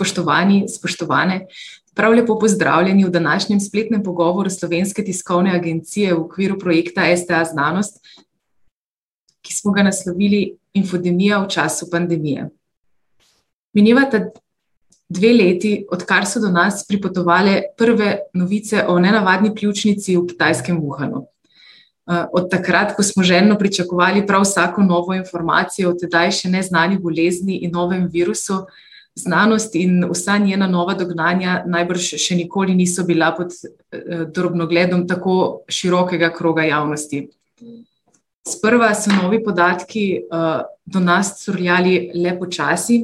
spoštovani, spoštovane, prav lepo pozdravljeni v današnjem spletnem pogovoru Slovenske tiskovne agencije v okviru projekta STA Znanost, ki smo ga naslovili Infodemija v času pandemije. Minevata dve leti, odkar so do nas pripotovale prve novice o nenavadni pljučnici v kitajskem Wuhanu. Od takrat, ko smo željno pričakovali prav vsako novo informacijo o tedaj še neznani bolezni in novem virusu, znanost in vsa njena nova dognanja najbrž še nikoli niso bila pod drobnogledom tako širokega kroga javnosti. Sprva so novi podatki do nas curljali le počasi,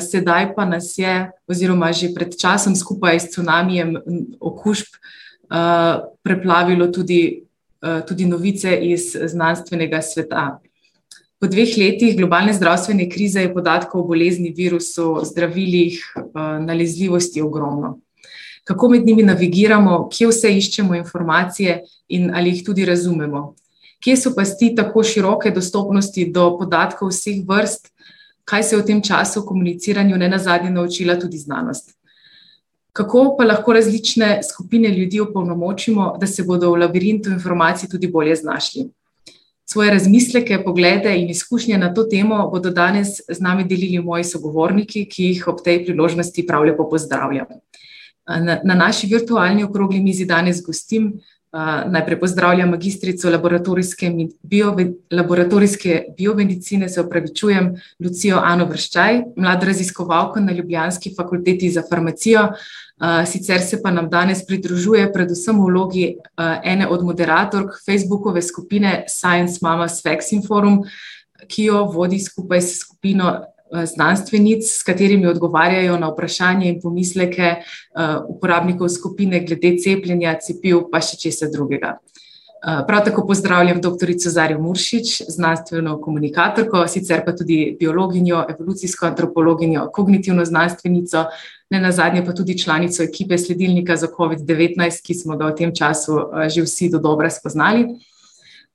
sedaj pa nas je, oziroma že pred časom skupaj s cunamijem okužb, preplavilo tudi, tudi novice iz znanstvenega sveta. Po dveh letih globalne zdravstvene krize je podatkov o bolezni, virusu, zdravilih, nalezljivosti ogromno. Kako med njimi navigiramo, kje vse iščemo informacije in ali jih tudi razumemo? Kje so pasti tako široke dostopnosti do podatkov vseh vrst, kaj se je v tem času komuniciranju nenazadnje naučila tudi znanost? Kako pa lahko različne skupine ljudi opolnomočimo, da se bodo v labirintu informacij tudi bolje znašli? Svoje razmisleke, poglede in izkušnje na to temo bodo danes z nami delili moji sogovorniki, ki jih ob tej priložnosti prav lepo pozdravljam. Na, na naši virtualni okrogli mizi danes gostim, najprej pozdravljam magistrico laboratorijske laboratorijske biomedicine, se opravičujem, Lucijo Ano Vrščaj, mlado raziskovalko na ljubljanski Fakulteti za farmacijo, sicer se pa nam danes pridružuje predvsem v vlogi ene od moderatork Facebookove skupine Science Mamas Vaccine Forum, ki jo vodi skupaj s skupino znanstvenic, s katerimi odgovarjajo na vprašanja in pomisleke uporabnikov skupine glede cepljenja, cepiv pa še česa drugega. prav tako pozdravljam doktorico Zarjo Muršič, znanstveno komunikatorko, sicer pa tudi biologinjo, evolucijsko antropologinjo, kognitivno znanstvenico, nenazadnje pa tudi članico ekipe sledilnika za covid-devetnajst, ki smo ga v tem času že vsi dodobra spoznali.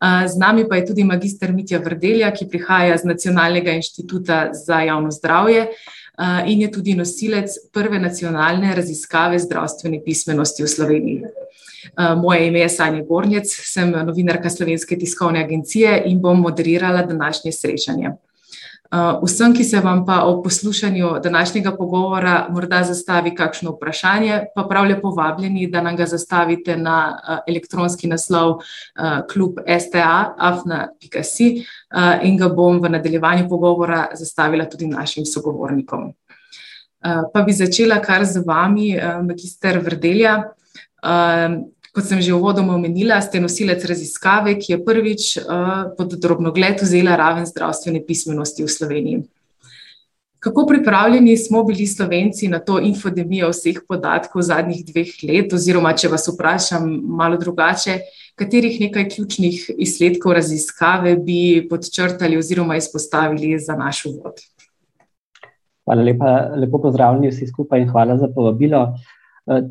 Z nami pa je tudi magister Mitja Vrdelja, ki prihaja z Nacionalnega inštituta za javno zdravje, in je tudi nosilec prve nacionalne raziskave zdravstvene pismenosti v Sloveniji. moje ime je Sanja Gornjec, sem novinarka Slovenske tiskovne agencije in bom moderirala današnje srečanje. Vsem, ki se vam pa ob poslušanju današnjega pogovora morda zastavi kakšno vprašanje, pa prav lepo vabljeni, da nam ga zastavite na elektronski naslov klub sta afna pika si, in ga bom v nadaljevanju pogovora zastavila tudi našim sogovornikom. pa bi začela kar z vami, magister Vrdelja. Kot sem že uvodoma omenila, ste nosilec raziskave, ki je prvič pod drobnogled vzela raven zdravstvene pismenosti v Sloveniji. Kako pripravljeni smo bili Slovenci na to infodemijo vseh podatkov zadnjih dveh let, oziroma če vas vprašam malo drugače, katerih nekaj ključnih izsledkov raziskave bi podčrtali oziroma izpostavili za naš uvod? Hvala lepa, lepo pozdravljeni vsi skupaj in hvala za povabilo.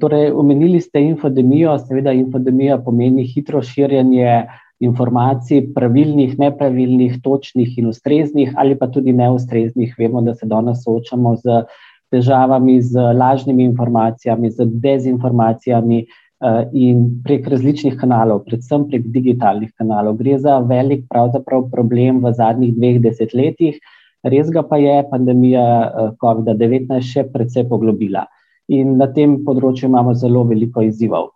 Torej omenili ste infodemijo, seveda infodemija pomeni hitro širjenje informacij, pravilnih, nepravilnih, točnih in ustreznih ali pa tudi neustreznih, vemo, da se danes soočamo s težavami z lažnimi informacijami, z dezinformacijami, in prek različnih kanalov, predvsem prek digitalnih kanalov, gre za velik pravzaprav problem v zadnjih dveh desetletjih, res ga pa je pandemija covida-devetnajst še precej poglobila. In na tem področju imamo zelo veliko izzivov.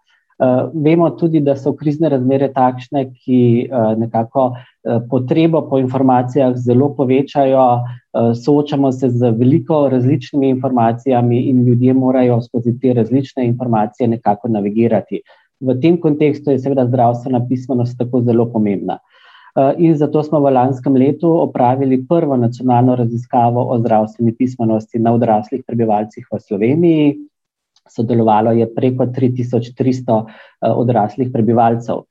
vemo tudi, da so krizne razmere takšne, ki nekako potrebo po informacijah zelo povečajo, soočamo se z veliko različnimi informacijami in ljudje morajo skozi te različne informacije nekako navigirati. V tem kontekstu je seveda zdravstvena pismenost tako zelo pomembna. In zato smo v lanskem letu opravili prvo nacionalno raziskavo o zdravstveni pismenosti na odraslih prebivalcih v Sloveniji. Sodelovalo je preko tri tisoč tristo odraslih prebivalcev.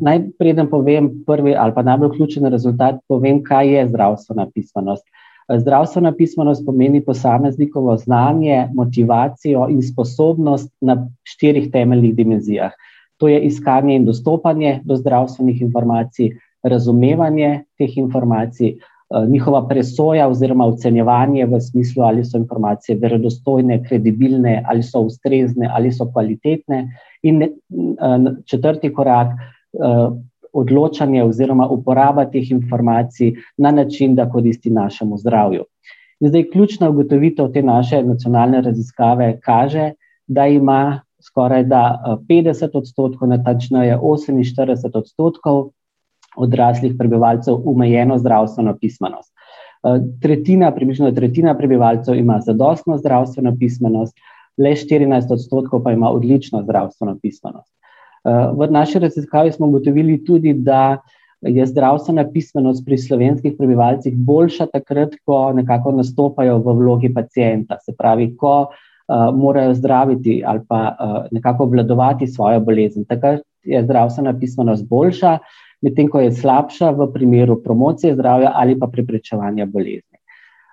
naj, preden povem prvi ali pa najbolj ključen rezultat, povem, kaj je zdravstvena pismenost. zdravstvena pismenost pomeni posameznikovo znanje, motivacijo in sposobnost na štirih temeljnih dimenzijah. To je iskanje in dostopanje do zdravstvenih informacij, razumevanje teh informacij, njihova presoja oziroma ocenjevanje v smislu, ali so informacije verodostojne, kredibilne, ali so ustrezne, ali so kvalitetne. In četrti korak, odločanje oziroma uporaba teh informacij na način, da koristi našemu zdravju. In zdaj, ključna ugotovitev te naše nacionalne raziskave kaže, da ima skoraj da 50 odstotkov, natančneje 48 odstotkov odraslih prebivalcev omejeno zdravstveno pismenost. Tretjina, približno tretjina prebivalcev ima zadostno zdravstveno pismenost, le 14 odstotkov pa ima odlično zdravstveno pismenost. V naši raziskavi smo ugotovili tudi, da je zdravstvena pismenost pri slovenskih prebivalcih boljša takrat, ko nekako nastopajo v vlogi pacijenta, se pravi, ko uh, morajo zdraviti ali pa uh, nekako obvladovati svojo bolezen. Takrat je zdravstvena pismenost boljša, medtem ko je slabša v primeru promocije zdravja ali pa preprečevanja bolezni.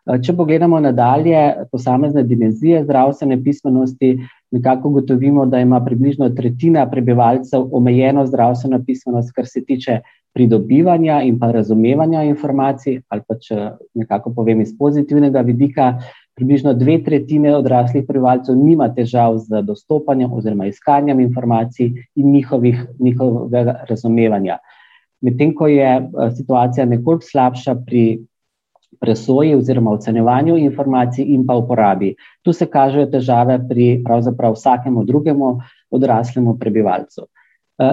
Če pogledamo nadalje posamezne dimenzije zdravstvene pismenosti, nekako gotovimo, da ima približno tretjina prebivalcev omejeno zdravstveno pismenost, kar se tiče pridobivanja in pa razumevanja informacij, ali pa če nekako povem iz pozitivnega vidika, približno dve tretjine odraslih prebivalcev nima težav z dostopanjem oziroma iskanjem informacij in njihovih, njihovega razumevanja. Medtem ko je situacija nekoliko slabša pri presoji oziroma ocenjevanju informacij in pa uporabi. Tu se kažejo težave pri pravzaprav vsakemu drugemu odraslemu prebivalcu.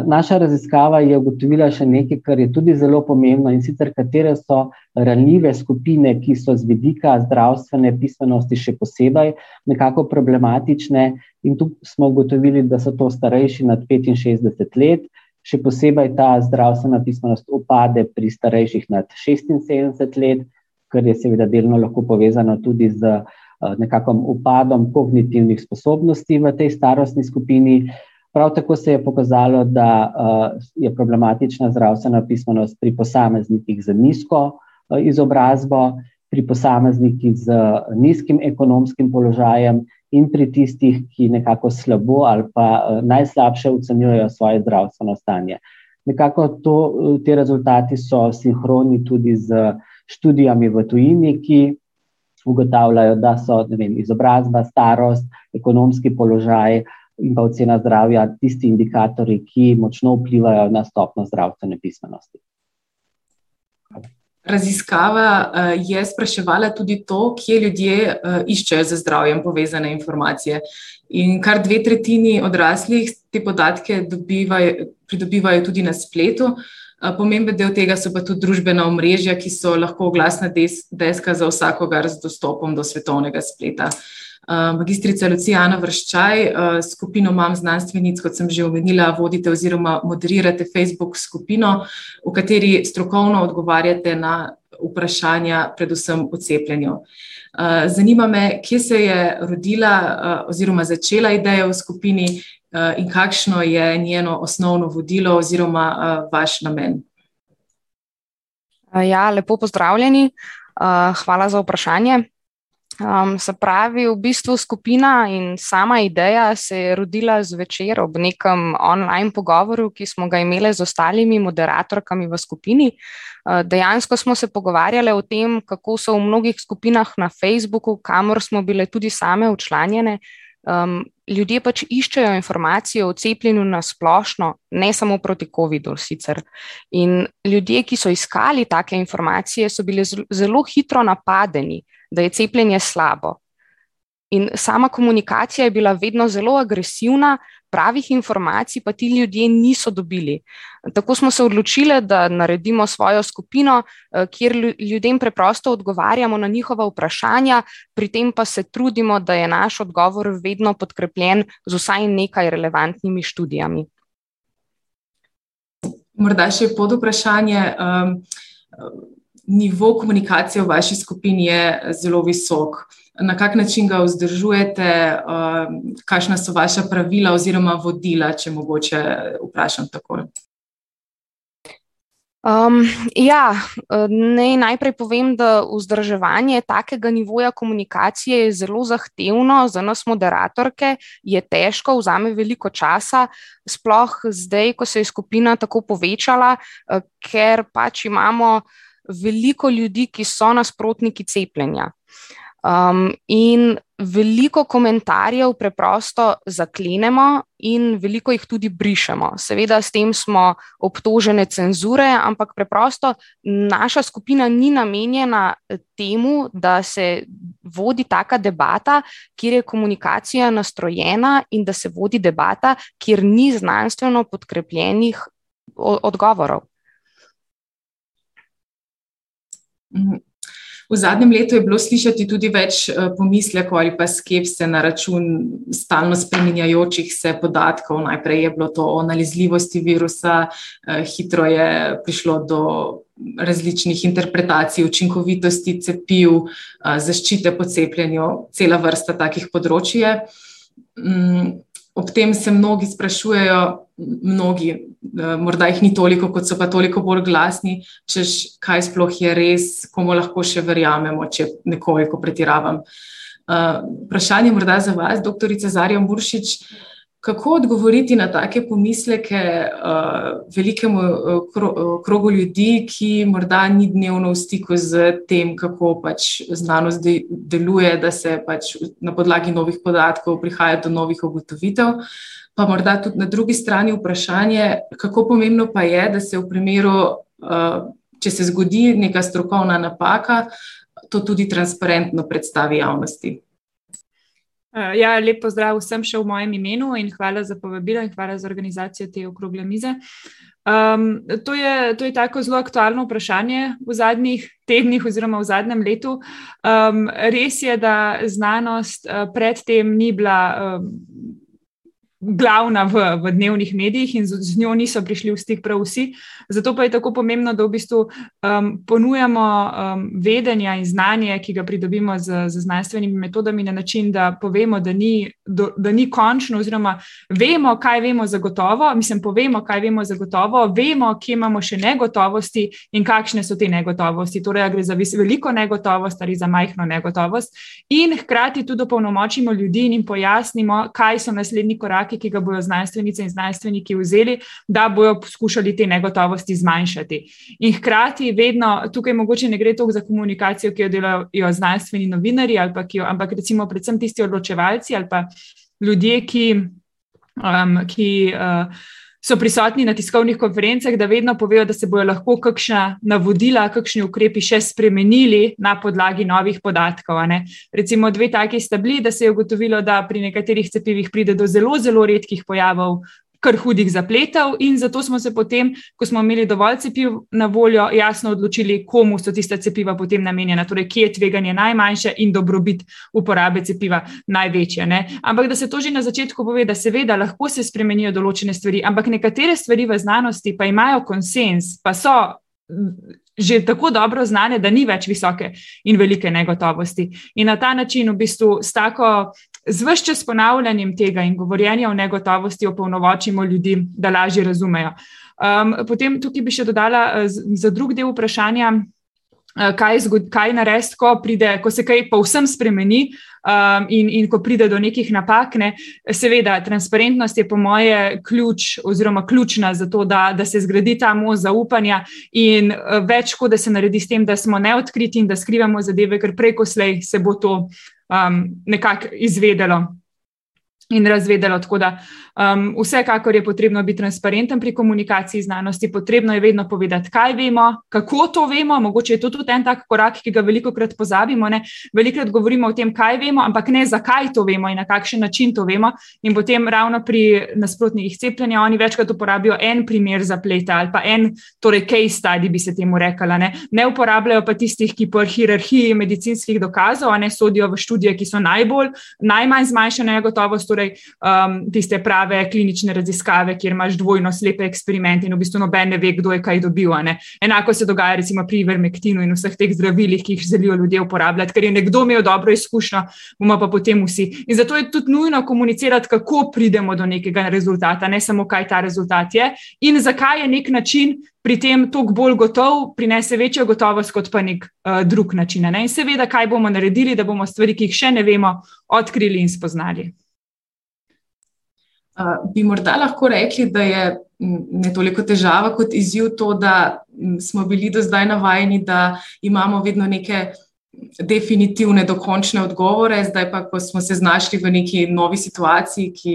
Naša raziskava je ugotovila še nekaj, kar je tudi zelo pomembno in sicer katere so ranljive skupine, ki so z vidika zdravstvene pismenosti še posebej nekako problematične in tu smo ugotovili, da so to starejši nad 65 let, še posebej ta zdravstvena pismenost upade pri starejših nad 76 let, kar je seveda delno lahko povezano tudi z eh, nekakšnim upadom kognitivnih sposobnosti v tej starostni skupini. Prav tako se je pokazalo, da eh, je problematična zdravstvena pismenost pri posameznikih z nizko eh, izobrazbo, pri posameznikih z nizkim ekonomskim položajem in pri tistih, ki nekako slabo ali pa najslabše ocenjujejo svoje zdravstveno stanje. Nekako to, te rezultati so sinhroni tudi z študijami v tujini, ki ugotavljajo, da so vem, izobrazba, starost, ekonomski položaj in pa ocena zdravja tisti indikatorji, ki močno vplivajo na stopno zdravstvene pismenosti. Raziskava uh, je spraševala tudi to, kje ljudje uh, iščejo za zdravjem povezane informacije. In kar dve tretjini odraslih te podatke dobivajo, pridobivajo tudi na spletu. Uh, Pomemben del tega so pa tudi družbena omrežja, ki so lahko oglasna deska za vsakogar z dostopom do svetovnega spleta. Magistrica Lucijana Vrščaj, skupino Mam znanstvenic, kot sem že omenila, vodite oziroma moderirate Facebook skupino, v kateri strokovno odgovarjate na vprašanja, predvsem o cepljenju. Zanima me, kje se je rodila oziroma začela ideja v skupini Eh, in kakšno je njeno osnovno vodilo oziroma eh, vaš namen? Eh, ja, lepo pozdravljeni. Hvala za vprašanje. Um, se pravi, v bistvu skupina in sama ideja se je rodila zvečer ob nekem online pogovoru, ki smo ga imeli z ostalimi moderatorkami v skupini. Uh, dejansko smo se pogovarjali o tem, kako so v mnogih skupinah na Facebooku, kamor smo bile tudi same učlanjene, um, ljudje pač iščejo informacije o cepljenju na splošno, ne samo proti COVID-u. Sicer. In ljudje, ki so iskali take informacije, so bili zelo hitro napadeni, da je cepljenje slabo. In sama komunikacija je bila vedno zelo agresivna, pravih informacij pa ti ljudje niso dobili. Tako smo se odločili, da naredimo svojo skupino, eh, kjer ljudem preprosto odgovarjamo na njihova vprašanja, pri tem pa se trudimo, da je naš odgovor vedno podkrepljen z vsaj nekaj relevantnimi študijami. Morda še pod vprašanje. Um, nivo komunikacije v vaši skupini je zelo visok na kak način ga vzdržujete, uh, kakšna so vaša pravila oziroma vodila, če mogoče vprašam tako. Um, ja, ne, najprej povem, da vzdrževanje takega nivoja komunikacije je zelo zahtevno za nas, moderatorke, je težko, vzame veliko časa, sploh zdaj, ko se je skupina tako povečala, ker pač imamo veliko ljudi, ki so nasprotniki cepljenja. Um, in veliko komentarjev preprosto zaklenemo, in veliko jih tudi brišemo. Seveda, s tem smo obtožene cenzure, ampak preprosto naša skupina ni namenjena temu, da se vodi taka debata, kjer je komunikacija nastrojena in da se vodi debata, kjer ni znanstveno podkrepljenih odgovorov. V zadnjem letu je bilo slišati tudi več eh, pomislekov ali pa skepse na račun stalno spreminjajočih se podatkov. Najprej je bilo to o nalezljivosti virusa, eh, hitro je prišlo do različnih interpretacij učinkovitosti cepiv, eh, zaščite po cepljenju, cela vrsta takih področji. Mm, ob tem se mnogi sprašujejo, mnogi, morda jih ni toliko, kot so pa toliko bolj glasni, češ, kaj sploh je res, komu lahko še verjamemo, če nekoliko pretiravam. Uh, vprašanje morda za vas, doktorica Zarja Muršič. Kako odgovoriti na take pomisleke uh, velikemu uh, kro, krogu ljudi, ki morda ni dnevno v stiku z tem, kako pač znanost de, deluje, da se pač na podlagi novih podatkov prihaja do novih ugotovitev? Pa morda tudi na drugi strani vprašanje, kako pomembno pa je, da se v primeru, uh, če se zgodi neka strokovna napaka, to tudi transparentno predstavi javnosti. Uh, ja, lep pozdrav vsem še v mojem imenu in hvala za povabilo in hvala za organizacijo te okrogle mize. Um, to, je, to je tako zelo aktualno vprašanje v zadnjih tednih oziroma v zadnjem letu. Um, res je, da znanost uh, predtem ni bila. Um, glavna v, v dnevnih medijih in z, z njo niso prišli v stik prav vsi. Zato pa je tako pomembno, da v bistvu um, ponujamo um, vedenja in znanje, ki ga pridobimo z, z znanstvenimi metodami, na način, da povemo, da ni, do, da ni končno, oziroma vemo, kaj vemo zagotovo. Mislim, povemo, kaj vemo zagotovo, vemo, kje imamo še negotovosti in kakšne so te negotovosti. Torej, gre za veliko negotovost ali za majhno negotovost. In hkrati tudi opolnomočimo ljudi in jim pojasnimo, kaj so naslednji koraki, ki ga bodo znanstvenice in znanstveniki vzeli, da bodo poskušali te negotovosti zmanjšati. In hkrati, vedno tukaj mogoče ne gre toliko za komunikacijo, ki jo delajo znanstveni novinari, jo, ampak recimo predvsem tisti odločevalci ali pa ljudje, ki. Um, ki uh, So prisotni na tiskovnih konferencah, da vedno povejo, da se bodo lahko kakšna navodila, kakšni ukrepi še spremenili na podlagi novih podatkov. Recimo, dve taki sta bili, da se je ugotovilo, da pri nekaterih cepivih pride do zelo, zelo redkih pojavov kar hudih zapletov, in zato smo se potem, ko smo imeli dovolj cepiv na voljo, jasno odločili, komu so tiste cepiva potem namenjena, torej kje je tveganje najmanjše in dobrobit uporabe cepiva največja. Ne? Ampak da se to že na začetku pove, da seveda lahko se spremenijo določene stvari, ampak nekatere stvari v znanosti pa imajo konsens, pa so. Že tako dobro znane, da ni več visoke in velike negotovosti. In na ta način, v bistvu, s tako z vse čas ponavljanjem tega in govorjenja o negotovosti opolnomočimo ljudi, da lažje razumejo. Um, potem tukaj bi še dodala uh, za drug del vprašanja. Uh, kaj, kaj narediti, ko, ko se kaj povsem spremeni um, in, in ko pride do nekih napak? Ne? Seveda, transparentnost je po moje ključ oziroma ključna za to, da, da se zgradi ta most zaupanja in uh, več škode se naredi s tem, da smo neodkriti in da skrivamo zadeve, ker preko slej se bo to um, nekako izvedelo in razvedelo. Tako da Um, vsekakor je potrebno biti transparenten pri komunikaciji znanosti, potrebno je vedno povedati, kaj vemo, kako to vemo. Mogoče je to tudi en tak korak, ki ga veliko krat pozabimo. Ne? Velikrat govorimo o tem, kaj vemo, ampak ne zakaj to vemo in na kakšen način to vemo. In potem ravno pri nasprotnikih cepljenja oni večkrat uporabijo en primer zapleta ali pa en, torej case study bi se temu rekala. Ne, ne uporabljajo pa tistih, ki po hierarhiji medicinskih dokazov, a ne sodijo v študije, ki so najbolj, najmanj zmanjšane gotovost, torej um, tiste prave prave klinične raziskave, kjer imaš dvojno slepe eksperimente in v bistvu noben ne ve, kdo je kaj dobil. Enako se dogaja recimo pri vermektinu in vseh teh zdravilih, ki jih želijo ljudje uporabljati, ker je nekdo imel dobro izkušnjo, bomo pa potem vsi. In zato je tudi nujno komunicirati, kako pridemo do nekega rezultata, ne samo kaj ta rezultat je in zakaj je nek način. Pri tem toliko bolj gotov prinese večjo gotovost kot pa nek uh, drug način. Ne? In seveda, kaj bomo naredili, da bomo stvari, ki jih še ne vemo, odkrili in spoznali bi morda lahko rekli, da je ne toliko težava kot izziv to, da smo bili do zdaj navajeni, da imamo vedno neke definitivne, dokončne odgovore, zdaj pa, ko smo se znašli v neki novi situaciji, ki,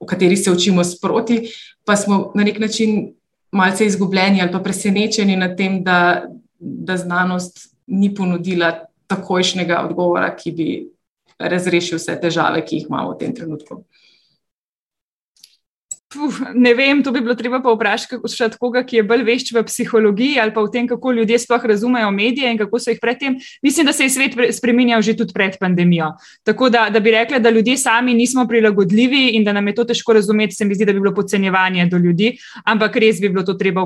v kateri se učimo sproti, pa smo na nek način malce izgubljeni ali pa presenečeni nad tem, da, da znanost ni ponudila takojšnjega odgovora, ki bi razrešil vse težave, ki jih imamo v tem trenutku. Puh, ne vem, to bi bilo treba pa vprašati koga, ki je bolj vešč v psihologiji ali pa v tem, kako ljudje sploh razumejo medije in kako so jih predtem. Mislim, da se je svet spremenjal že tudi pred pandemijo. Tako da, da bi rekla, da ljudje sami nismo prilagodljivi in da nam je to težko razumeti, se mi zdi, da bi bilo podcenjevanje do ljudi, ampak res bi bilo to treba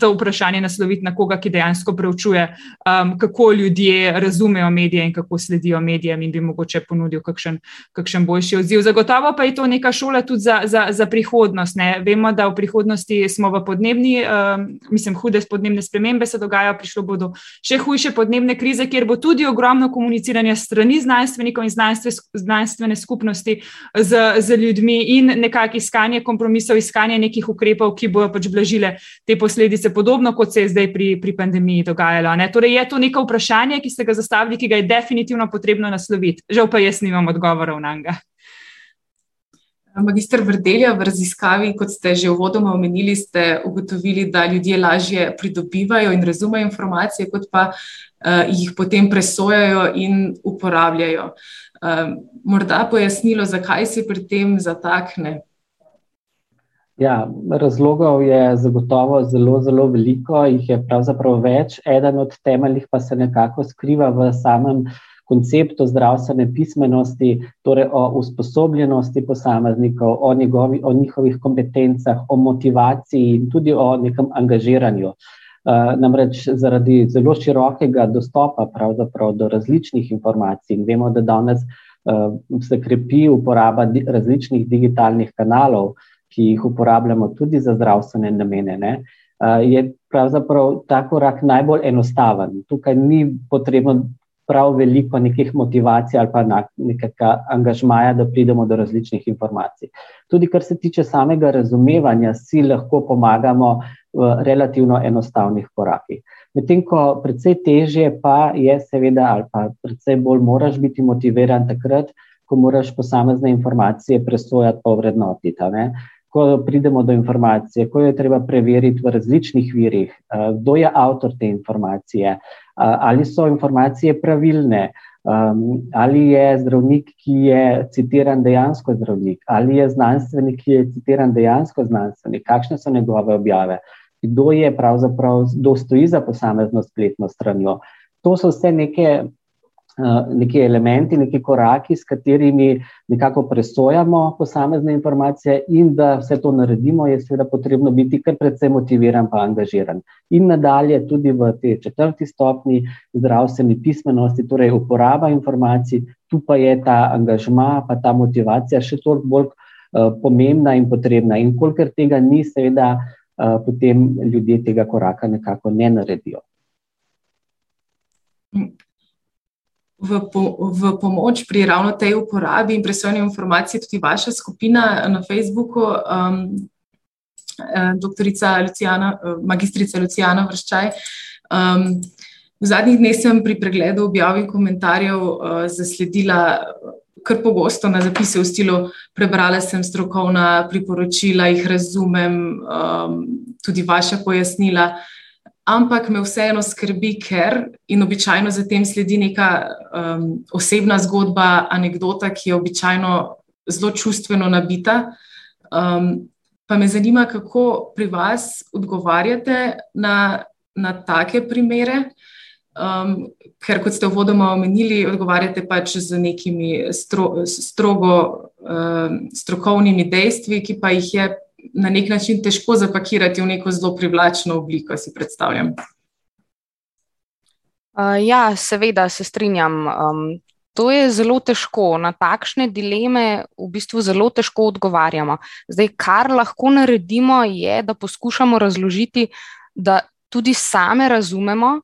to vprašanje nasloviti na koga, ki dejansko preučuje, um, kako ljudje razumejo medije in kako sledijo medijem in bi mogoče ponudil kakšen, kakšen boljši odziv. Zagotovo pa je to neka šola tudi za, za, za prihodnost prihodnost. Ne. Vemo, da v prihodnosti smo v podnebni, uh, mislim, hude podnebne spremembe se dogajajo, prišlo bodo še hujše podnebne krize, kjer bo tudi ogromno komuniciranja strani znanstvenikov in znanstvene, znanstvene skupnosti z, z ljudmi in nekako iskanje kompromisov, iskanje nekih ukrepov, ki bodo pač blažile te posledice, podobno kot se je zdaj pri, pri pandemiji dogajalo. Ne. Torej, je to neko vprašanje, ki ste ga zastavili, ki ga je definitivno potrebno nasloviti. Žal pa jaz nimam odgovorov na njega. Magistr Vrdelja, v raziskavi, kot ste že uvodoma omenili, ste ugotovili, da ljudje lažje pridobivajo in razumejo informacije, kot pa uh, jih potem presojajo in uporabljajo. Uh, morda pojasnilo, zakaj se pri tem zatakne? Ja, razlogov je zagotovo zelo, zelo veliko, jih je pravzaprav več. Eden od temeljih pa se nekako skriva v samem uh, konceptu zdravstvene pismenosti, torej o usposobljenosti posameznikov, o, njegovi, o njihovih kompetencah, o motivaciji in tudi o nekem angažiranju. Uh, namreč zaradi zelo širokega dostopa do različnih informacij, in vemo, da danes uh, se krepi uporaba di različnih digitalnih kanalov, ki jih uporabljamo tudi za zdravstvene namene, ne, uh, je pravzaprav ta korak najbolj enostaven. Tukaj ni potrebno prav veliko nekih motivacij ali pa nekega angažmaja, da pridemo do različnih informacij. Tudi, kar se tiče samega razumevanja, si lahko pomagamo v relativno enostavnih korakih. Medtem ko precej težje pa je, seveda, ali pa precej bolj moraš biti motiviran takrat, ko moraš posamezne informacije presojati, pa vrednotiti. Ko pridemo do informacije, ko jo je treba preveriti v različnih virih, kdo je avtor te informacije, ali so informacije pravilne, ali je zdravnik, ki je citiran dejansko zdravnik, ali je znanstvenik, ki je citiran dejansko znanstvenik, kakšne so njegove objave, kdo je pravzaprav, kdo stoji za posamezno spletno stranjo. To so vse neke neki elementi, neki koraki, s katerimi nekako presojamo posamezne informacije, in da vse to naredimo, je seveda potrebno biti kar precej motiviran in angažiran. In nadalje, tudi v tej četrti stopni zdravstveni pismenosti, torej uporaba informacij, tu pa je ta angažma, pa ta motivacija še toliko bolj uh, pomembna in potrebna. In kolikor tega ni, seveda, uh, potem ljudje tega koraka nekako ne naredijo. V, po, v pomoč pri ravno tej uporabi in presojanju informacij tudi vaša skupina na Facebooku, um, eh, doktorica Lucijana, eh, magistrica Lucijana Vrščaj. Um, v zadnjih dneh sem pri pregledu objav in komentarjev uh, zasledila kar pogosto na zapise v stilu: Prebrala sem strokovna priporočila, jih razumem, um, tudi vaša pojasnila ampak me vseeno skrbi, ker in običajno za tem sledi neka um, osebna zgodba, anekdota, ki je običajno zelo čustveno nabita. Um, pa me zanima, kako pri vas odgovarjate na, na take primere. Um, ker, kot ste uvodoma omenili, odgovarjate pač z nekimi stro, strogo um, strokovnimi dejstvi, ki pa jih je na nek način težko zapakirati v neko zelo privlačno obliko, si predstavljam. Uh, ja, seveda se strinjam. Um, to je zelo težko. Na takšne dileme v bistvu zelo težko odgovarjamo. Zdaj, kar lahko naredimo, je, da poskušamo razložiti, da tudi same razumemo,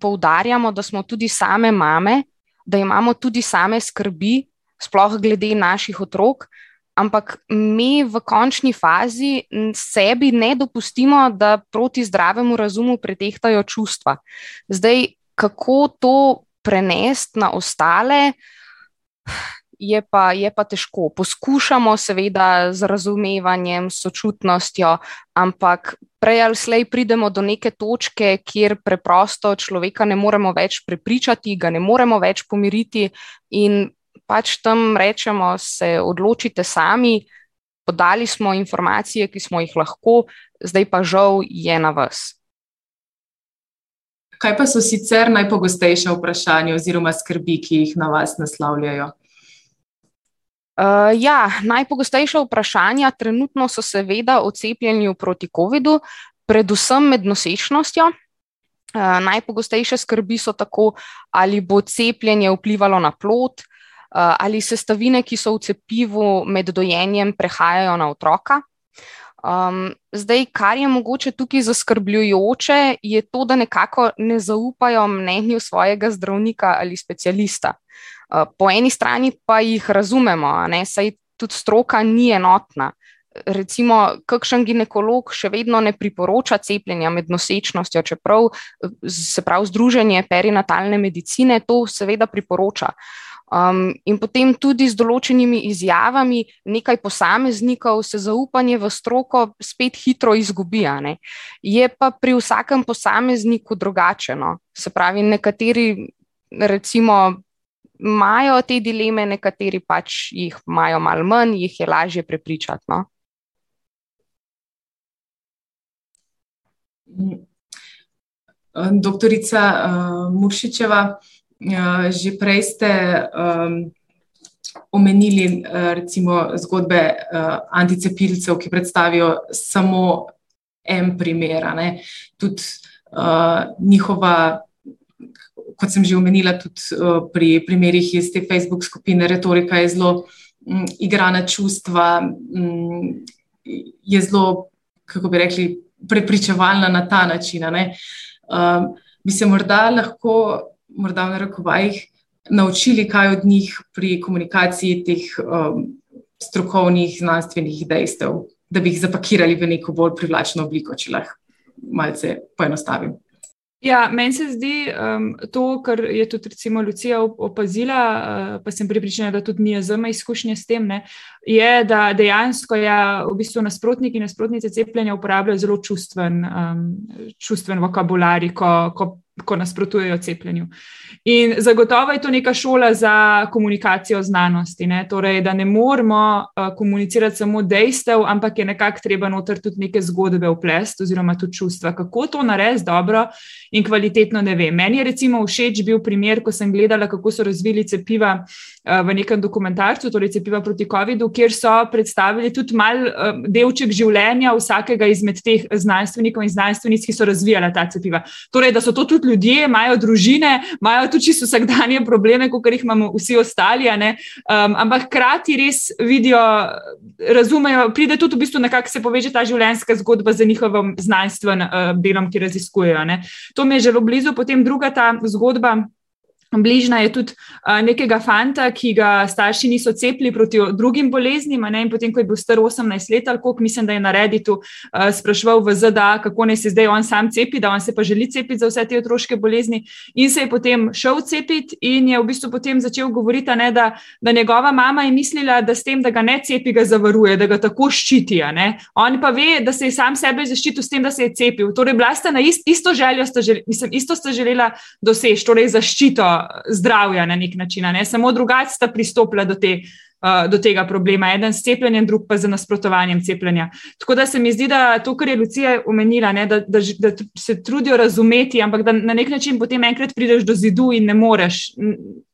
poudarjamo, da smo tudi same mame, da imamo tudi same skrbi, sploh glede naših otrok. Ampak mi v končni fazi sebi ne dopustimo, da proti zdravemu razumu pretehtajo čustva. Zdaj, kako to prenesti na ostale? Je pa, je pa težko. Poskušamo, seveda, z razumevanjem, sočutnostjo, ampak prej ali slej pridemo do neke točke, kjer preprosto človeka ne moremo več prepričati, ga ne moremo več pomiriti, in pač tam rečemo, se odločite sami, podali smo informacije, ki smo jih lahko, zdaj pa žal je na vas. Kaj pa so sicer najpogostejše vprašanja oziroma skrbi, ki jih na vas naslavljajo? Uh, ja, najpogostejša vprašanja trenutno so seveda o cepljenju proti COVID-u, predvsem med nosečnostjo. Uh, najpogostejše skrbi so tako, ali bo cepljenje vplivalo na plod, Eh, ali sestavine, ki so v cepivu med dojenjem, prehajajo na otroka. Um, zdaj, kar je mogoče tukaj zaskrbljujoče, je to, da nekako ne zaupajo mnenju svojega zdravnika ali specialista. Uh, po eni strani pa jih razumemo, ne, saj tudi stroka ni enotna. Recimo, kakšen ginekolog še vedno ne priporoča cepljenja med nosečnostjo, čeprav se pravi Združenje perinatalne medicine to seveda priporoča. Uh, Um, in potem tudi z določenimi izjavami nekaj posameznikov se zaupanje v stroko spet hitro izgubi. Je pa pri vsakem posamezniku drugačeno. Se pravi, nekateri recimo imajo te dileme, nekateri pač jih imajo malo manj, jih je lažje prepričati. No? Doktorica uh, Muršičeva. Eh, že prej ste um, omenili uh, recimo zgodbe uh, anticepilcev, ki predstavijo samo en primer. Tudi uh, njihova, kot sem že omenila, tudi uh, pri primerih iz te Facebook skupine, retorika je zelo um, igrana čustva, um, je zelo, kako bi rekli, prepričevalna na ta način. Um, bi se morda lahko morda v narekovajih, naučili kaj od njih pri komunikaciji teh um, strokovnih, znanstvenih dejstev, da bi jih zapakirali v neko bolj privlačno obliko, če lahko malce poenostavim. Ja, meni se zdi um, to, kar je tudi recimo Lucija opazila, uh, pa sem pripričana, da tudi nije zelo izkušnje s tem, ne, je, da dejansko ja, v bistvu nasprotniki in nasprotnice cepljenja uporabljajo zelo čustven, um, čustven vokabular, ko, ko ko nasprotujejo cepljenju. In zagotovo je to neka šola za komunikacijo znanosti, ne? torej, da ne moramo uh, komunicirati samo dejstev, ampak je nekako treba noter tudi neke zgodbe vplest, oziroma tudi čustva. Kako to narediti dobro in kvalitetno, ne vem. Meni je recimo všeč bil primer, ko sem gledala, kako so razvili cepiva uh, v nekem dokumentarcu, torej cepiva proti COVID-u, kjer so predstavili tudi mal uh, delček življenja vsakega izmed teh znanstvenikov in znanstvenic, ki so razvijala ta cepiva. Torej, da so to tudi ljudje, imajo družine, imajo tudi čisto vsakdanje probleme, kot jih imamo vsi ostali. Um, ampak hkrati res vidijo, razumejo, pride tudi v bistvu nekako se poveže ta življenjska zgodba z njihovim znanstvenim uh, delom, ki raziskujejo. Ne. To mi je zelo blizu. Potem druga ta zgodba. Bližna je tudi uh, nekega fanta, ki ga starši niso cepili proti drugim boleznim. In potem, ko je bil star 18 let, ali koliko mislim, da je na Redditu uh, sprašval v ZDA, kako naj se zdaj on sam cepi, da on se pa želi cepiti za vse te otroške bolezni. In se je potem šel cepiti in je v bistvu potem začel govoriti, ne, da, da njegova mama je mislila, da s tem, da ga ne cepi, ga zavaruje, da ga tako ščiti. On pa ve, da se je sam sebe zaščitil s tem, da se je cepil. Torej, bila sta na ist, isto željo, sta žel, mislim, isto sta želela doseči, torej zaščito zdravja na nek način. Ne? Samo drugače sta pristopila do, te, uh, do tega problema, eden s cepljenjem, drug pa z nasprotovanjem cepljenja. Tako da se mi zdi, da to, kar je Lucija omenila, ne, da, da, da se trudijo razumeti, ampak da na nek način potem enkrat prideš do zidu in ne moreš,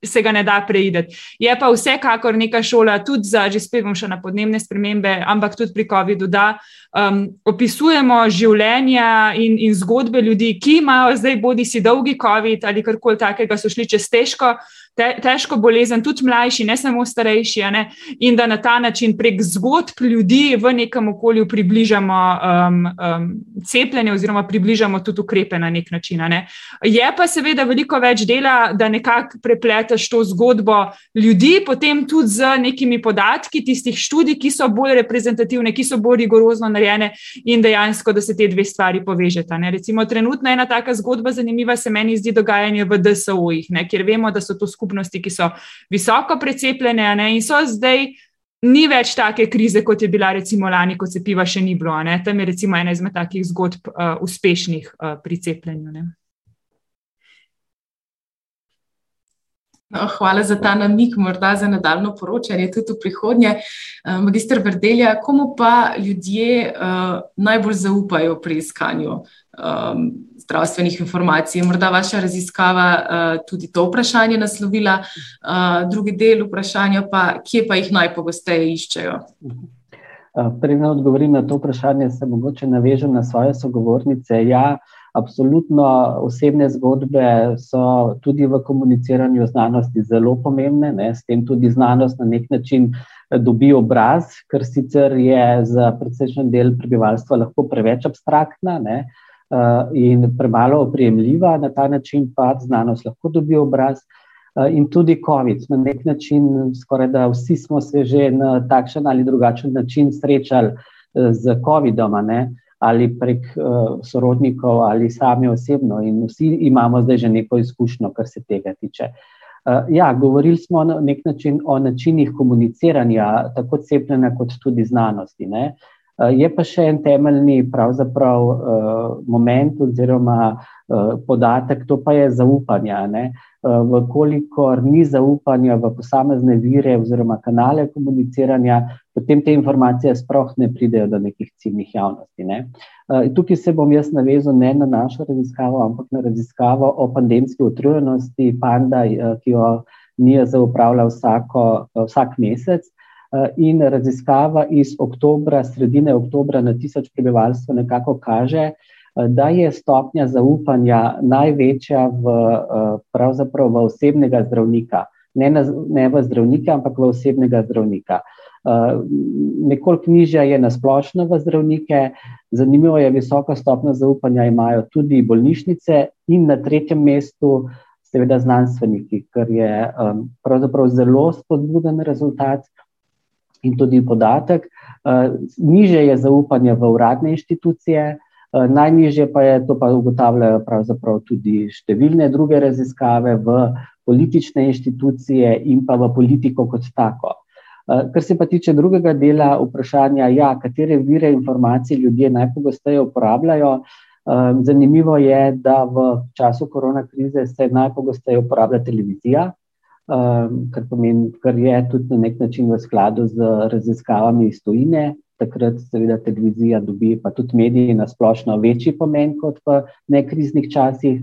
se ga ne da preideti. Je pa vsekakor neka šola, tudi za, že spet bom šla na podnebne spremembe, ampak tudi pri COVID-u, da um, opisujemo življenja in, in zgodbe ljudi, ki imajo zdaj bodi si dolgi COVID ali karkoli takega, so šli čez težko te, težko bolezen, tudi mlajši, ne samo starejši, ne? in da na ta način prek zgodb ljudi v nekem okolju približamo um, um, cepljenje oziroma približamo tudi ukrepe na nek način. Ne? Je pa seveda veliko več dela, da nekako prepleteš to zgodbo ljudi, potem tudi z nekimi podatki tistih študij, ki so bolj reprezentativne, ki so bolj rigorozno narejene in dejansko, da se te dve stvari povežeta. Ne? Recimo, trenutno ena taka zgodba zanimiva se meni zdi dogajanje v DSO-jih, kjer vemo, da so to skupnosti, ki so visoko precepljene ne? in so zdaj. Ni več take krize, kot je bila recimo lani, ko se piva še ni bilo. Ne? Tam je recimo ena izmed takih zgodb uh, uspešnih uh, pri cepljenju. No, hvala za ta namik, morda za nadaljno poročanje tudi v prihodnje. Eh, Magistr Verdelja, komu pa ljudje uh, najbolj zaupajo pri iskanju um, zdravstvenih informacij? Morda vaša raziskava uh, tudi to vprašanje naslovila, uh, drugi del vprašanja pa, kje pa jih najpogosteje iščejo? Preden odgovorim na to vprašanje, se mogoče navežem na svoje sogovornice. Ja, Absolutno osebne zgodbe so tudi v komuniciranju znanosti zelo pomembne, ne? s tem tudi znanost na nek način eh, dobi obraz, ker sicer je za precejšen del prebivalstva lahko preveč abstraktna ne? Eh, in premalo oprijemljiva, na ta način pa znanost lahko dobi obraz. Eh, in tudi COVID, na nek način, skoraj da vsi smo se že na takšen ali drugačen način srečali z COVID-om ali prek uh, sorodnikov, ali sami osebno, in vsi imamo zdaj že neko izkušnjo, kar se tega tiče. Uh, ja, govorili smo na nek način o načinih komuniciranja, tako cepljenja, kot tudi znanosti. Ne? Uh, je pa še en temeljni pravzaprav uh, moment oziroma uh, podatek, to pa je zaupanje. Uh, Vkolikor ni zaupanja v posamezne vire oziroma kanale komuniciranja, potem te informacije sploh ne pridejo do nekih ciljnih javnosti. Ne. Tukaj se bom jaz navezal ne na našo raziskavo, ampak na raziskavo o pandemski utrujenosti, panda, ki jo NIAZ upravlja vsako, vsak mesec. In raziskava iz oktobra, sredine oktobra na tisoč prebivalstva nekako kaže, da je stopnja zaupanja največja v, eh, v osebnega zdravnika, ne, na, ne v zdravnika, ampak v osebnega zdravnika. Eh, nekoliko nižja je na splošno v zdravnike, zanimivo je, visoka stopnja zaupanja imajo tudi bolnišnice, in na tretjem mestu, seveda, znanstveniki, kar je um, pravzaprav zelo spodbuden rezultat in tudi podatek. Uh, niže je zaupanje v uradne inštitucije, Eh, najnižje pa je, to pa ugotavljajo pravzaprav tudi številne druge raziskave v politične inštitucije in pa v politiko kot tako. Eh, kar se pa tiče drugega dela vprašanja, ja, katere vire informacij ljudje najpogosteje uporabljajo. Eh, zanimivo je, da v času korona krize se najpogosteje uporablja televizija, kar pomeni, kar je tudi na nek način v skladu z raziskavami iz tujine, takrat seveda televizija dobi, pa tudi mediji na splošno večji pomen kot v nekriznih časih.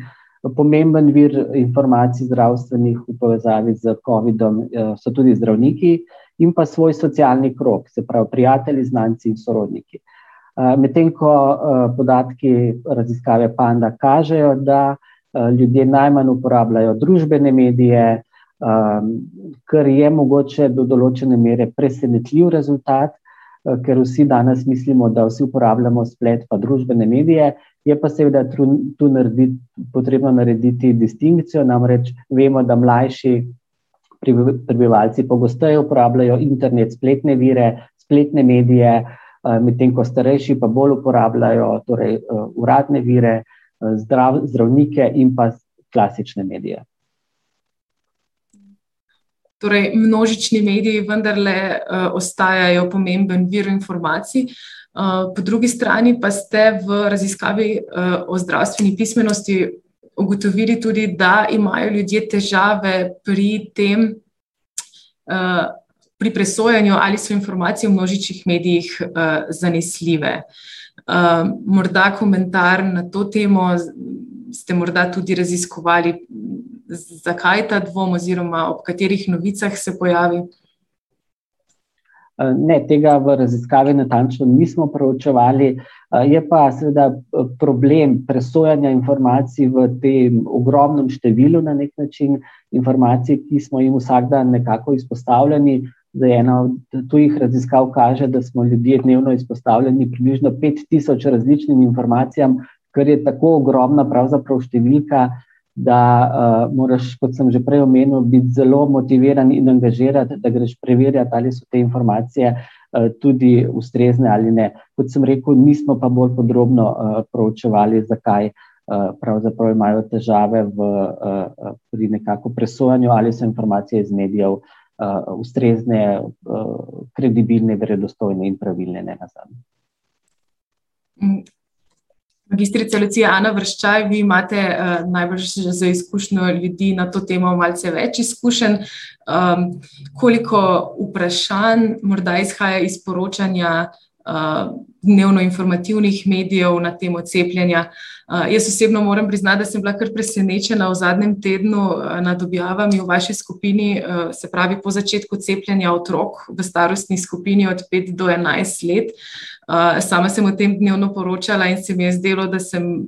Pomemben vir informacij zdravstvenih v povezavi z COVID-om eh, so tudi zdravniki in pa svoj socialni krok, se pravi prijatelji, znanci in sorodniki. Eh, medtem ko eh, podatki raziskave Panda kažejo, da ljudje najmanj uporabljajo družbene medije, kar je mogoče do določene mere presenetljiv rezultat, Eh, ker vsi danes mislimo, da vsi uporabljamo splet pa družbene medije. Je pa seveda tu narediti, potrebno narediti distinkcijo, namreč vemo, da mlajši prebivalci pogosteje uporabljajo internet, spletne vire, spletne medije, eh, medtem ko starejši pa bolj uporabljajo torej, eh, uradne vire, zdrav, zdravnike in pa klasične medije. Torej, množični mediji vendarle uh, ostajajo pomemben vir informacij. Uh, po drugi strani pa ste v raziskavi uh, o zdravstveni pismenosti ugotovili tudi, da imajo ljudje težave pri tem, uh, pri presojanju, ali so informacije v množičnih medijih uh, zanesljive. Uh, morda komentar na to temo ste morda tudi raziskovali zakaj ta dvom, oziroma ob katerih novicah se pojavi? Ne, tega v raziskavi natančno nismo preučevali. Je pa seveda problem presojanja informacij v tem ogromnem številu na nek način informacij, ki smo jim vsak dan nekako izpostavljeni. Zdaj, ena od tujih raziskav kaže, da smo ljudje dnevno izpostavljeni približno 5000 različnim informacijam, kar je tako ogromna pravzaprav številka, da uh, moraš, kot sem že prej omenil, biti zelo motiviran in angažirati, da greš preverjati, ali so te informacije uh, tudi ustrezne ali ne. Kot sem rekel, nismo pa bolj podrobno uh, proučevali, zakaj uh, pravzaprav imajo težave v, uh, pri nekako presojanju, ali so informacije iz medijev uh, ustrezne, uh, kredibilne, verodostojne in pravilne, ne nazadnje. Magistrica Lucija Ana Vrščaj, vi imate uh, najbrž za izkušnjo ljudi na to temo malce več izkušenj. Um, koliko vprašanj morda izhaja iz poročanja uh, dnevno informativnih medijev na temo cepljenja? Uh, Uh, jaz osebno moram priznati, da sem bila kar presenečena v zadnjem tednu uh, nad objavami v vaši skupini, uh, se pravi po začetku cepljenja otrok v starostni skupini od 5 do 11 let. Uh, sama sem o tem dnevno poročala in se mi je zdelo, da sem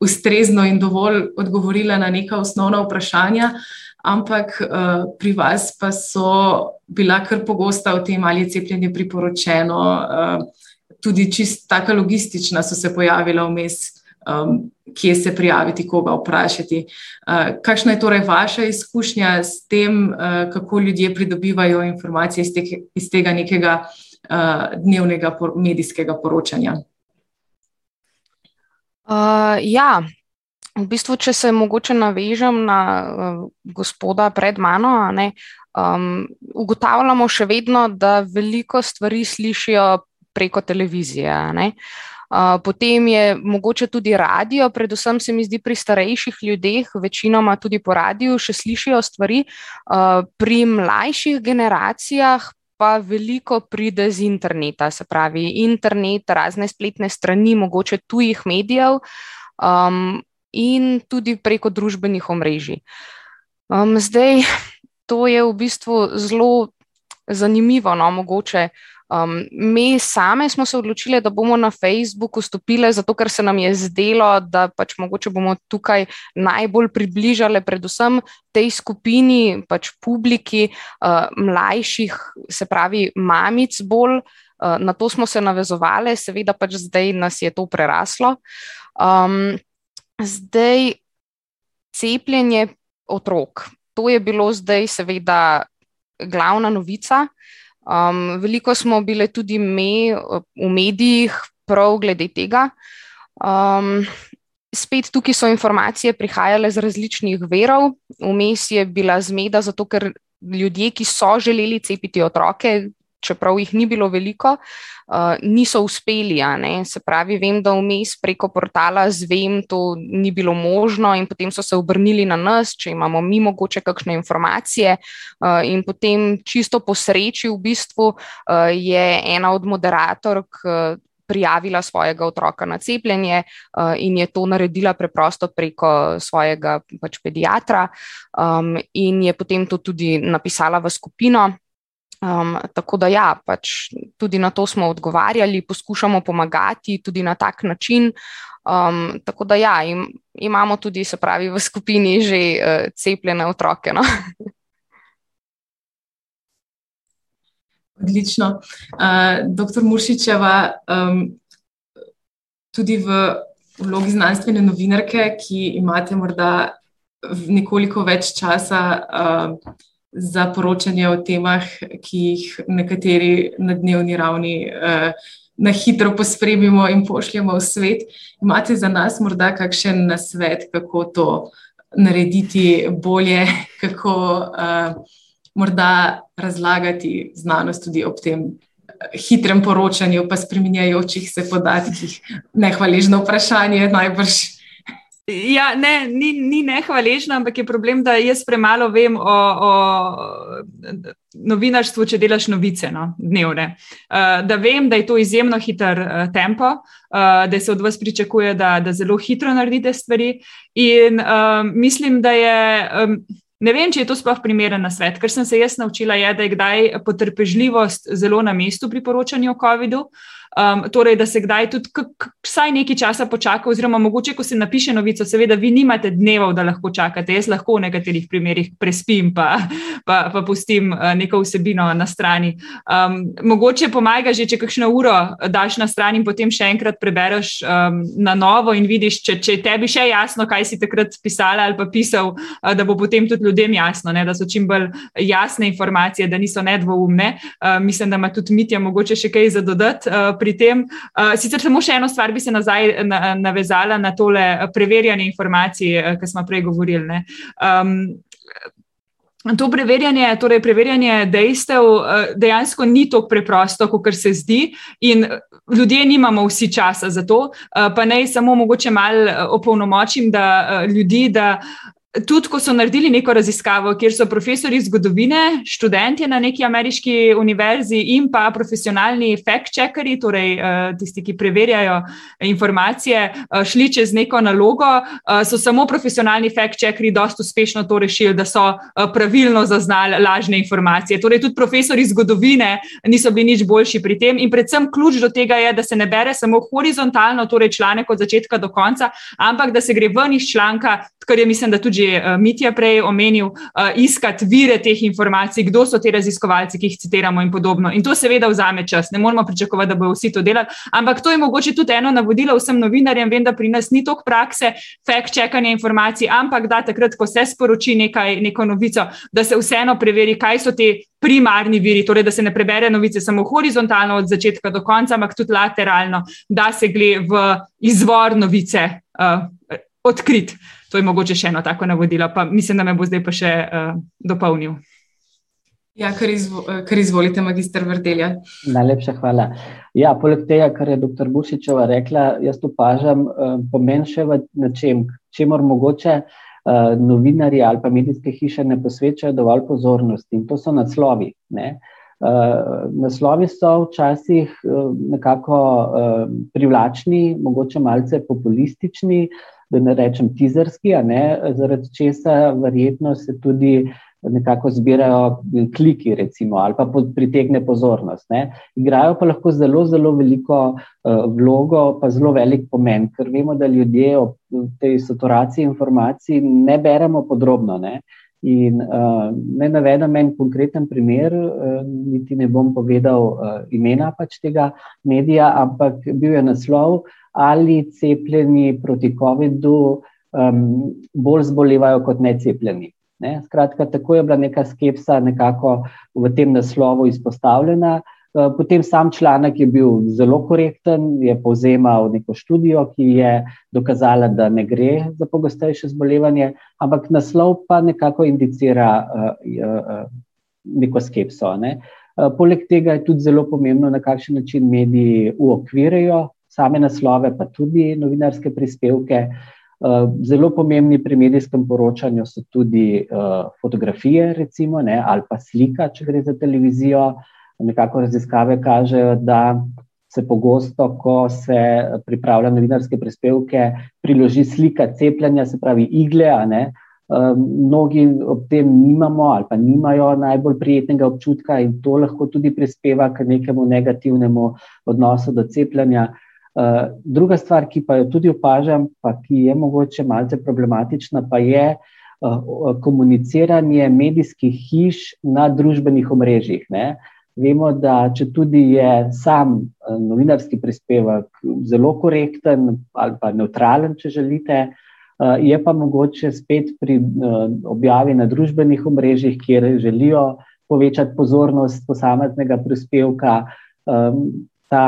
ustrezno in dovolj odgovorila na neka osnovna vprašanja. Ampak uh, pri vas pa so bila kar pogosta o tem, ali je cepljenje priporočeno, uh, tudi čist taka logistična so se pojavila vmes um, kje se prijaviti, koga vprašati. Uh, kakšna je torej vaša izkušnja s tem, uh, kako ljudje pridobivajo informacije iz, te, iz tega nekega uh, dnevnega por, medijskega poročanja? Uh, ja. V bistvu, če se mogoče navežem na uh, gospoda pred mano, ne, um, ugotavljamo še vedno, da veliko stvari slišijo preko televizije. Uh, potem je mogoče tudi radio, predvsem se mi zdi pri starejših ljudeh, večinoma tudi po radiju, še slišijo stvari, uh, pri mlajših generacijah. Pa veliko pride z interneta, se pravi, internet, razne spletne strani, mogoče tujih medijev, um, in tudi preko družbenih omrežij. Um, zdaj, to je v bistvu zelo zanimivo, no, mogoče Um, mi same smo se odločili, da bomo na Facebooku stopili, zato ker se nam je zdelo, da pač mogoče bomo tukaj najbolj približali predvsem tej skupini, pač publiki uh, mlajših, se pravi, mamic bolj. Uh, na to smo se navezovali, seveda pač zdaj nas je to preraslo. Um, zdaj cepljenje otrok. To je bilo zdaj seveda glavna novica. Um, veliko smo bile tudi mi v medijih, prav glede tega. Um, spet tukaj so informacije prihajale z različnih verov, vmes je bila zmeda, zato ker ljudje, ki so želeli cepiti otroke, čeprav jih ni bilo veliko, uh, niso uspeli. Se pravi, vem, da vmes preko portala zvem, to ni bilo možno, in potem so se obrnili na nas, če imamo mi mogoče kakšne informacije. Uh, in potem, čisto po sreči, v bistvu uh, je ena od moderatork. Prijavila svojega otroka na cepljenje uh, in je to naredila preprosto preko svojega pač, pediatra, um, in je potem to tudi napisala v skupino. Um, tako da, ja, pač tudi na to smo odgovarjali, poskušamo pomagati tudi na tak način. Um, tako da, ja, im, imamo tudi, se pravi, v skupini že uh, cepljene otroke. No? Odlično. Uh, doktor Muršičeva, um, tudi v vlogi znanstvene novinarke, ki imate morda nekoliko več časa. Uh, za poročanje o temah, ki jih nekateri na dnevni ravni uh, na hitro pospremimo in pošljemo v svet. Imate za nas morda kakšen nasvet, kako to narediti bolje, kako uh, morda razlagati znanost tudi ob tem eh, hitrem poročanju, pa spremenjajočih se podatkih. Nehvaležno vprašanje, najbrž. Ja, ne, ni, ni nehvaležna, ampak je problem, da jaz premalo vem o, o novinarstvu, če delaš novice no, dnevne. Uh, da vem, da je to izjemno hiter uh, tempo, uh, da se od vas pričakuje, da, da zelo hitro naredite stvari. In uh, mislim, da je. Um, Ne vem, če je to sploh primeren na svet, ker sem se jaz naučila, je, da je kdaj potrpežljivost zelo na mestu pri poročanju o COVID-u. Um, torej, da se kdaj tudi vsaj nekaj časa počaka, oziroma mogoče, ko se napiše novico, seveda, vi nimate dnevov, da lahko čakate. Jaz lahko v nekaterih primerjih prespim, pa, pa, pa pustim uh, neko vsebino na strani. Um, mogoče pomaga že, če kakšno uro daš na stran in potem še enkrat prebereš um, na novo in vidiš, če, če tebi še jasno, kaj si takrat pisala ali pa pisal, uh, da bo potem tudi ljudem jasno, ne, da so čim bolj jasne informacije, da niso nedvoumne. Uh, mislim, da ima tudi Mitja mogoče še kaj za dodati. Uh, pri tem. Uh, sicer samo še eno stvar bi se nazaj na, navezala na tole preverjanje informacij, uh, ki smo prej govorili. Um, To preverjanje, torej preverjanje dejstev, dejansko ni tako preprosto, kot se zdi, in ljudje nimamo vsi časa za to. Pa naj samo mogoče malo opolnomočim da, ljudi, da Tudi, ko so naredili neko raziskavo, kjer so profesori zgodovine, študenti na neki ameriški univerzi in pa profesionalni fact-checkeri, torej uh, tisti, ki preverjajo informacije, uh, šli čez neko nalogo, uh, so samo profesionalni fact-checkeri dosta uspešno to rešili, da so pravilno zaznali lažne informacije. Torej, tudi profesori zgodovine niso bili nič boljši pri tem. In predvsem ključ do tega je, da se ne bere samo horizontalno, torej članek od začetka do konca, ampak da se gre ven iz članka, kar je mislim, da tudi že uh, Mitja prej omenil, uh, iskati vire teh informacij, kdo so ti raziskovalci, ki jih citiramo in podobno. In to seveda vzame čas, ne moramo pričakovati, da bodo vsi to delali, ampak to je mogoče tudi eno navodilo vsem novinarjem. Vem, da pri nas ni toliko prakse, fact-checkanja informacij, ampak da takrat, ko se sporoči nekaj, neko novico, da se vseeno preveri, kaj so ti. Primarni viri, torej da se ne prebere novice samo horizontalno od začetka do konca, ampak tudi lateralno, da se gre v izvor novice uh, odkrit. To je mogoče še eno tako navodilo, pa mislim, da me bo zdaj pa še uh, dopolnil. Ja, kar, izvo, kar izvolite, magister Vrdelja. Najlepša hvala. Ja, poleg tega, kar je dr. Bušičeva rekla, jaz opažam uh, pomen še v čem, čemu mogoče uh, novinari ali pa medijske hiše ne posvečajo dovolj pozornosti in to so naslovi. Ne? Uh, naslovi so včasih uh, nekako uh, privlačni, mogoče malce populistični, uh, da ne rečem tizerski, ne, zaradi česa verjetno se tudi nekako zbirajo kliki, recimo, ali pa pritegne pozornost. Ne. Igrajo pa lahko zelo, zelo veliko uh, vlogo, pa zelo velik pomen, ker vemo, da ljudje ob tej saturaciji informacij ne beremo podrobno. Ne. In uh, ne navedem en konkreten primer, uh, niti ne bom povedal uh, imena pač tega medija, ampak bil je naslov, ali cepljeni proti COVID-u um, bolj zbolevajo kot necepljeni. Ne? Skratka, tako je bila neka skepsa nekako v tem naslovu izpostavljena. Uh, potem sam članek je bil zelo korekten, je povzemal neko študijo, ki je dokazala, da ne gre za pogostejše zbolevanje, ampak naslov pa nekako indicira uh, uh, neko skepso. Ne? Poleg tega je tudi zelo pomembno, na kakšen način mediji uokvirjajo same naslove, pa tudi novinarske prispevke. Eh, zelo pomembni pri medijskem poročanju so tudi fotografije, recimo, ne, ali pa slika, če gre za televizijo. Nekako raziskave kažejo, da se pogosto, ko se pripravlja novinarske prispevke, priloži slika cepljenja, se pravi igle. Uh, mnogi ob tem nimamo ali pa nimajo najbolj prijetnega občutka, in to lahko tudi prispeva k nekemu negativnemu odnosu do cepljenja. Uh, druga stvar, ki pa jo tudi opažam, pa ki je mogoče malce problematična, pa je uh, komuniciranje medijskih hiš na družbenih omrežjih. Ne? Vemo, da če tudi je sam uh, novinarski prispevek zelo korekten ali pa neutralen, če želite, uh, je pa mogoče spet pri uh, objavi na družbenih omrežjih, kjer želijo povečati pozornost posameznega prispevka. Ta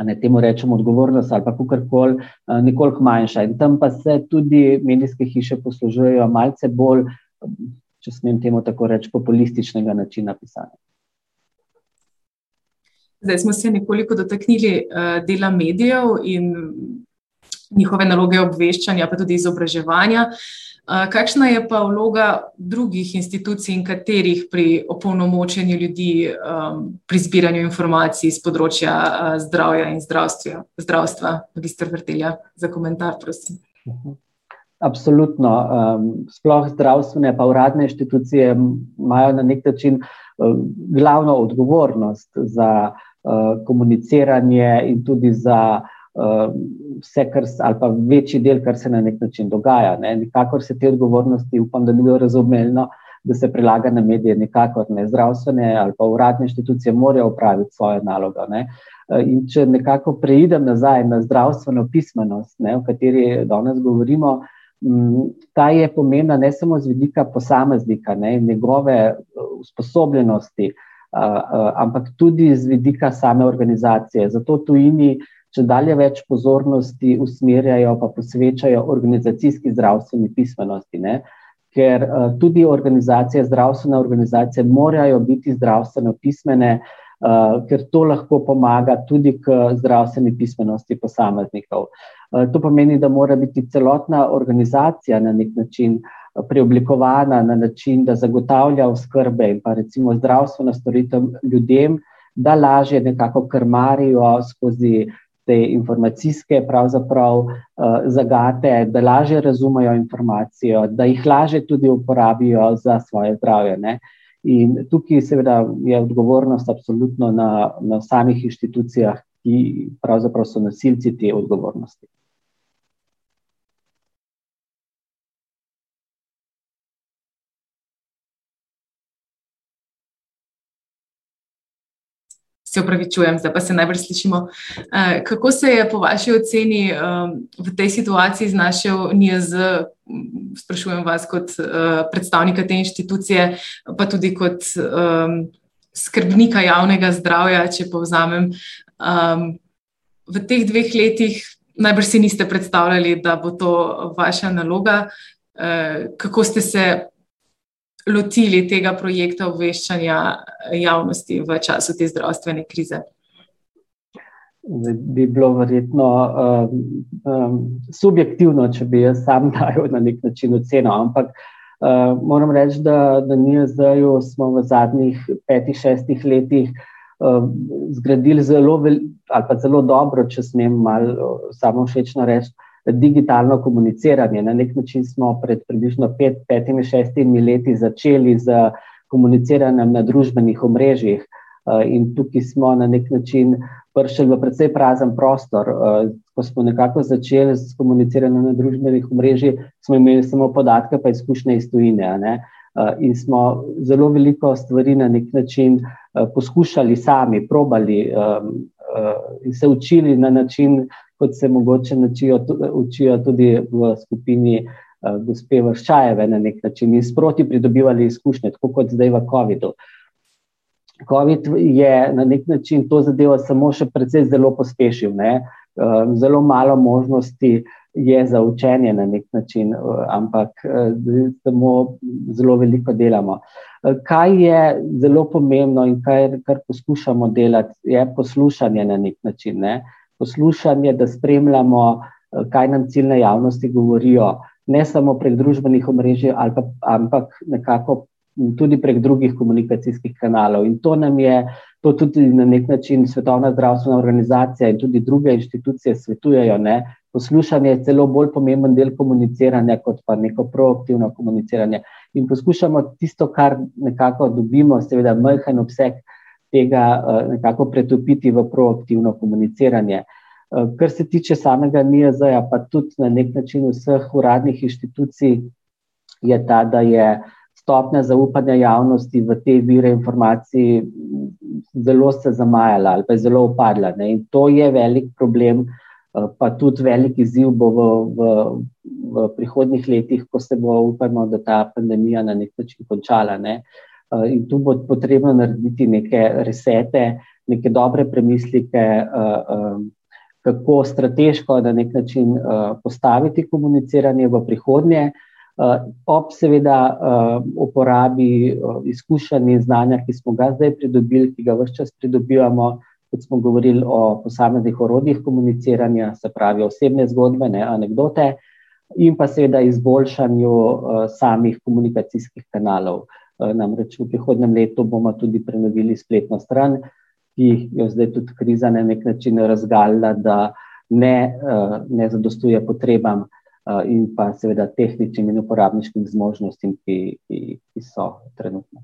ne temu rečemo odgovornost ali pa kakorkoli, nekoliko manjša. In tam pa se tudi medijske hiše poslužujejo malce bolj, če smem temu tako reči, populističnega načina pisanja. Zdaj smo se nekoliko dotaknili uh, dela medijev in njihove naloge obveščanja, pa tudi izobraževanja. Uh, Kakšna je pa vloga drugih institucij in katerih pri opolnomočenju ljudi um, pri zbiranju informacij iz področja uh, zdravja in zdravstva? Zdravstva, magistr Vrtelja, za komentar, prosim. Absolutno. Sploh zdravstvene pa uradne inštitucije imajo na nek način glavno odgovornost za komuniciranje in tudi za vse, kar, ali pa večji del, kar se na nek način dogaja. Ne. Nikakor se te odgovornosti, upam, da ni bilo razumljeno, da se prelaga na medije, nikakor ne. Zdravstvene ali pa uradne inštitucije morajo upraviti svojo nalogo. Ne. In če nekako preidem nazaj na zdravstveno pismenost, ne, o kateri danes govorimo, ta je pomembna ne samo z vidika posameznika, ne, njegove usposobljenosti, ampak tudi z vidika same organizacije. Zato tujini če dalje več pozornosti usmerjajo, pa posvečajo organizacijski zdravstveni pismenosti. Ne? Ker uh, tudi organizacije, zdravstvene organizacije, morajo biti zdravstveno pismene, uh, ker to lahko pomaga tudi k zdravstveni pismenosti posameznikov. Uh, to pomeni, da mora biti celotna organizacija na nek način preoblikovana na način, da zagotavlja oskrbe in pa recimo zdravstveno storitev ljudem, da lažje nekako krmarijo skozi te informacijske pravzaprav uh, zagate, da lažje razumejo informacijo, da jih lažje tudi uporabijo za svoje zdravje. Ne? In tukaj, seveda, je odgovornost absolutno na, na samih inštitucijah, ki pravzaprav so nosilci te odgovornosti. Se upravičujem, zdaj pa se najbrž slišimo. Eh, kako se je po vaši oceni ehm, v tej situaciji znašel NIAZ, sprašujem vas kot eh, predstavnika te inštitucije, pa tudi kot ehm, skrbnika javnega zdravja, če povzamem. Ehm, v teh dveh letih najbrž si niste predstavljali, da bo to vaša naloga. Eh, kako ste se lotili tega projekta obveščanja javnosti v času te zdravstvene krize? Bi bilo verjetno um, um, subjektivno, če bi jaz sam dal na nek način oceno, ampak uh, moram reči, da, mi zdaj smo v zadnjih petih, šestih letih uh, zgradili zelo, ali pa zelo dobro, če smem malo samo všečno reči digitalno komuniciranje. Na nek način smo pred približno pet, petimi, šestimi leti začeli z komuniciranjem na družbenih omrežjih. Eh, in tukaj smo na nek način prišli v precej prazen prostor. Eh, ko smo nekako začeli s komuniciranjem na družbenih omrežjih, smo imeli samo podatke, pa izkušnje iz tujine. Eh, in smo zelo veliko stvari na nek način poskušali sami, probali in se učili na način, kot se mogoče načijo, učijo tudi v skupini gospe Vrščajeve na nek način in sproti pridobivali izkušnje, tako kot zdaj v COVID-u. COVID je na nek način to zadevo samo še precej zelo pospešil, ne? Uh, zelo malo možnosti je za učenje na nek način, uh, ampak uh, samo zelo veliko delamo. Kaj je zelo pomembno in kaj, kar poskušamo delati, je poslušanje na nek način. Ne? Poslušanje, da spremljamo, eh, kaj nam ciljne javnosti govorijo, ne samo prek družbenih omrežij, pa, ampak nekako tudi prek drugih komunikacijskih kanalov. In to nam je, to tudi na nek način Svetovna zdravstvena organizacija in tudi druge inštitucije svetujejo. Ne? Poslušanje je celo bolj pomemben del komuniciranja, kot pa neko proaktivno komuniciranje. In poskušamo tisto, kar nekako dobimo, seveda, majhen obseg tega eh, nekako pretopiti v proaktivno komuniciranje. Eh, kar se tiče samega NIAZ-a, pa tudi na nek način vseh uradnih inštitucij, je ta, da je stopnja zaupanja javnosti v te vire informacij zelo se zamajala ali pa je zelo upadla. Ne? In to je velik problem, pa tudi velik izziv bo v, v, v prihodnih letih, ko se bo, upajmo, da ta pandemija na nek način končala. Ne? Eh, in tu bo potrebno narediti neke resete, neke dobre premislike, eh, eh, kako strateško na nek način postaviti komuniciranje v prihodnje, ob seveda uporabi izkušenj in znanja, ki smo ga zdaj pridobili, ki ga vse čas pridobivamo. Kot smo govorili o posameznih orodjih komuniciranja, se pravi osebne zgodbe, ne anekdote, in pa seveda izboljšanju uh, samih komunikacijskih kanalov. Uh, namreč v prihodnem letu bomo tudi prenovili spletno stran, ki jo zdaj tudi kriza na nek način razgalila, da ne, eh, ne zadostuje potrebam in pa seveda tehničnim in uporabniškim zmožnostim, ki, ki, ki so trenutno.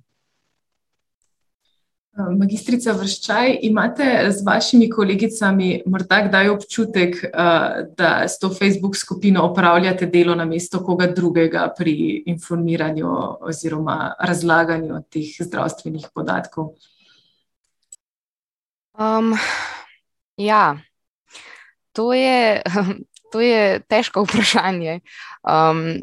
Magistrica Vrščaj, imate z vašimi kolegicami morda kdaj občutek, da s to Facebook skupino opravljate delo na mesto koga drugega pri informiranju oziroma razlaganju teh zdravstvenih podatkov? Um, ja, to je, to je težko vprašanje. Um,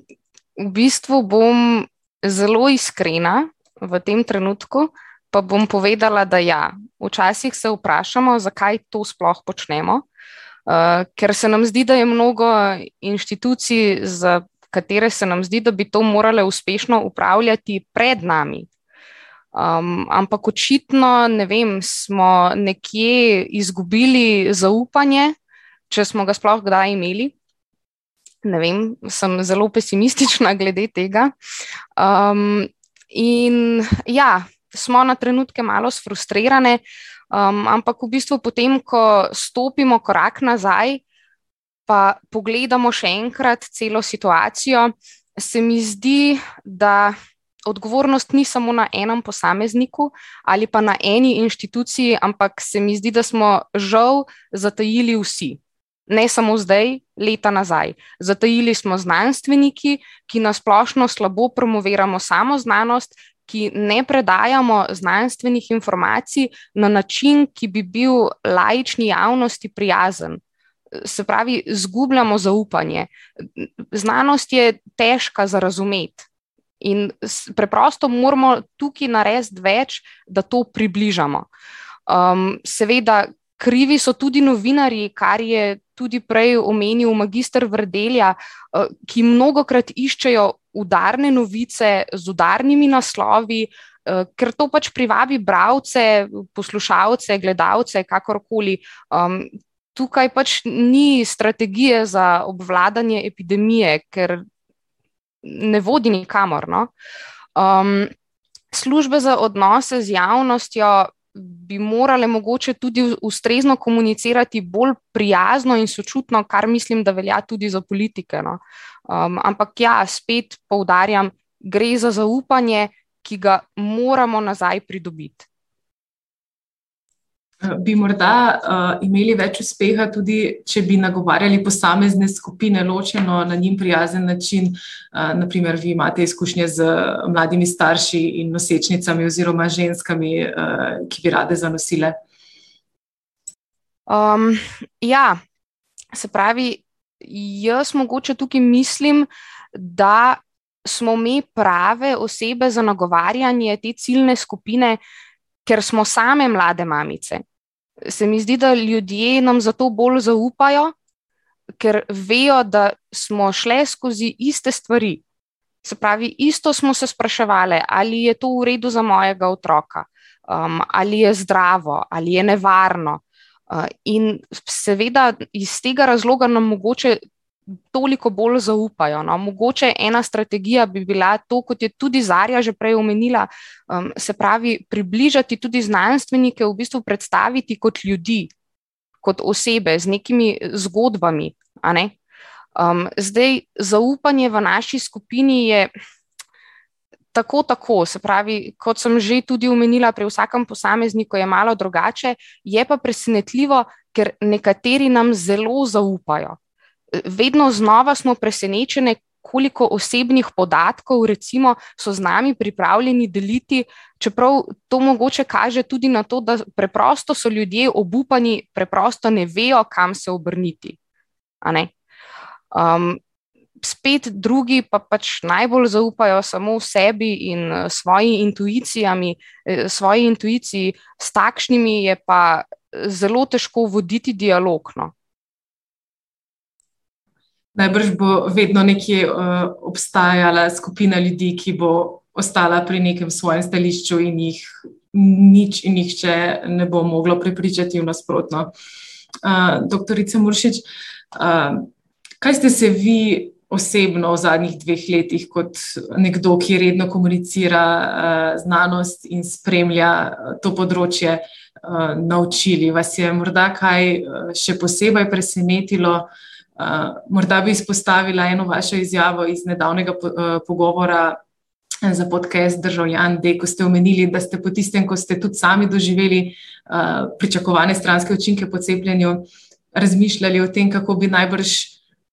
v bistvu bom zelo iskrena v tem trenutku pa bom povedala, da ja, včasih se vprašamo, zakaj to sploh počnemo, uh, ker se nam zdi, da je mnogo inštitucij, za katere se nam zdi, da bi to morale uspešno upravljati pred nami. Um, ampak očitno, ne vem, smo nekje izgubili zaupanje, če smo ga sploh kdaj imeli. Ne vem, sem zelo pesimistična glede tega. Um, in ja, smo na trenutke malo frustrirane, um, ampak v bistvu potem, ko stopimo korak nazaj, pa pogledamo še enkrat celo situacijo, se mi zdi, da odgovornost ni samo na enem posamezniku ali pa na eni inštituciji, ampak se mi zdi, da smo žal zatajili vsi. Ne samo zdaj, leta nazaj. Zatajili smo znanstveniki, ki nasplošno slabo promoviramo samo znanost, ki ne predajamo znanstvenih informacij na način, ki bi bil laični javnosti prijazen. Se pravi, izgubljamo zaupanje. Znanost je težka za razumeti. In preprosto moramo tukaj narediti več, da to približamo. Um, seveda, krivi so tudi novinari, kar je tudi prej omenil magistr Vrdelja, uh, ki mnogokrat iščejo udarne novice z udarnimi naslovi, uh, ker to pač privabi bralce, poslušalce, gledalce, kakorkoli. Um, tukaj pač ni strategije za obvladanje epidemije, ker ne vodi nikamor. No? Um, službe za odnose z javnostjo bi morale mogoče tudi ustrezno komunicirati bolj prijazno in sočutno, kar mislim, da velja tudi za politike. No. Um, ampak ja, spet poudarjam, gre za zaupanje, ki ga moramo nazaj pridobiti. Bi morda uh, imeli več uspeha, tudi če bi nagovarjali posamezne skupine ločeno na njim prijazen način. Uh, naprimer, vi imate izkušnje z mladimi starši in nosečnicami, oziroma ženskami, uh, ki bi rade zanosile. Um, ja, se pravi, jaz mogoče tukaj mislim, da smo mi prave osebe za nagovarjanje te ciljne skupine. Ker smo same mlade mamice, se mi zdi, da ljudje nam zato bolj zaupajo, ker vejo, da smo šli skozi iste stvari. Se pravi, isto smo se spraševali, ali je to v redu za mojega otroka, um, ali je zdravo, ali je nevarno. Uh, in seveda iz tega razloga nam mogoče toliko bolj zaupajo. No. Mogoče ena strategija bi bila to, kot je tudi Zarja že prej omenila, um, se pravi, približati tudi znanstvenike, v bistvu predstaviti kot ljudi, kot osebe z nekimi zgodbami. Ne? Um, zdaj, zaupanje v naši skupini je. Tako, tako, se pravi, kot sem že tudi omenila, pri vsakem posamezniku je malo drugače, je pa presenetljivo, ker nekateri nam zelo zaupajo vedno znova smo presenečeni, koliko osebnih podatkov recimo, so z nami pripravljeni deliti, čeprav to mogoče kaže tudi na to, da preprosto so ljudje obupani, preprosto ne vejo, kam se obrniti. Um, spet drugi pa pač najbolj zaupajo samo sebi in uh, svoji intuicijami, eh, svoji intuiciji, s takšnimi je pa zelo težko voditi dialog. No. Najbrž bo vedno nekje uh, obstajala skupina ljudi, ki bo ostala pri nekem svojem stališču in jih nič in nihče ne bo moglo prepričati v nasprotno. Uh, doktorica Muršič, uh, kaj ste se vi osebno v zadnjih dveh letih, kot nekdo, ki redno komunicira uh, znanost in spremlja to področje, uh, naučili? Vas je morda kaj še posebej presenetilo? Morda bi izpostavila eno vašo izjavo iz nedavnega pogovora za podcast Državljan, da ko ste omenili, da ste po tistem, ko ste tudi sami doživeli pričakovane stranske učinke po cepljenju, razmišljali o tem, kako bi najbrž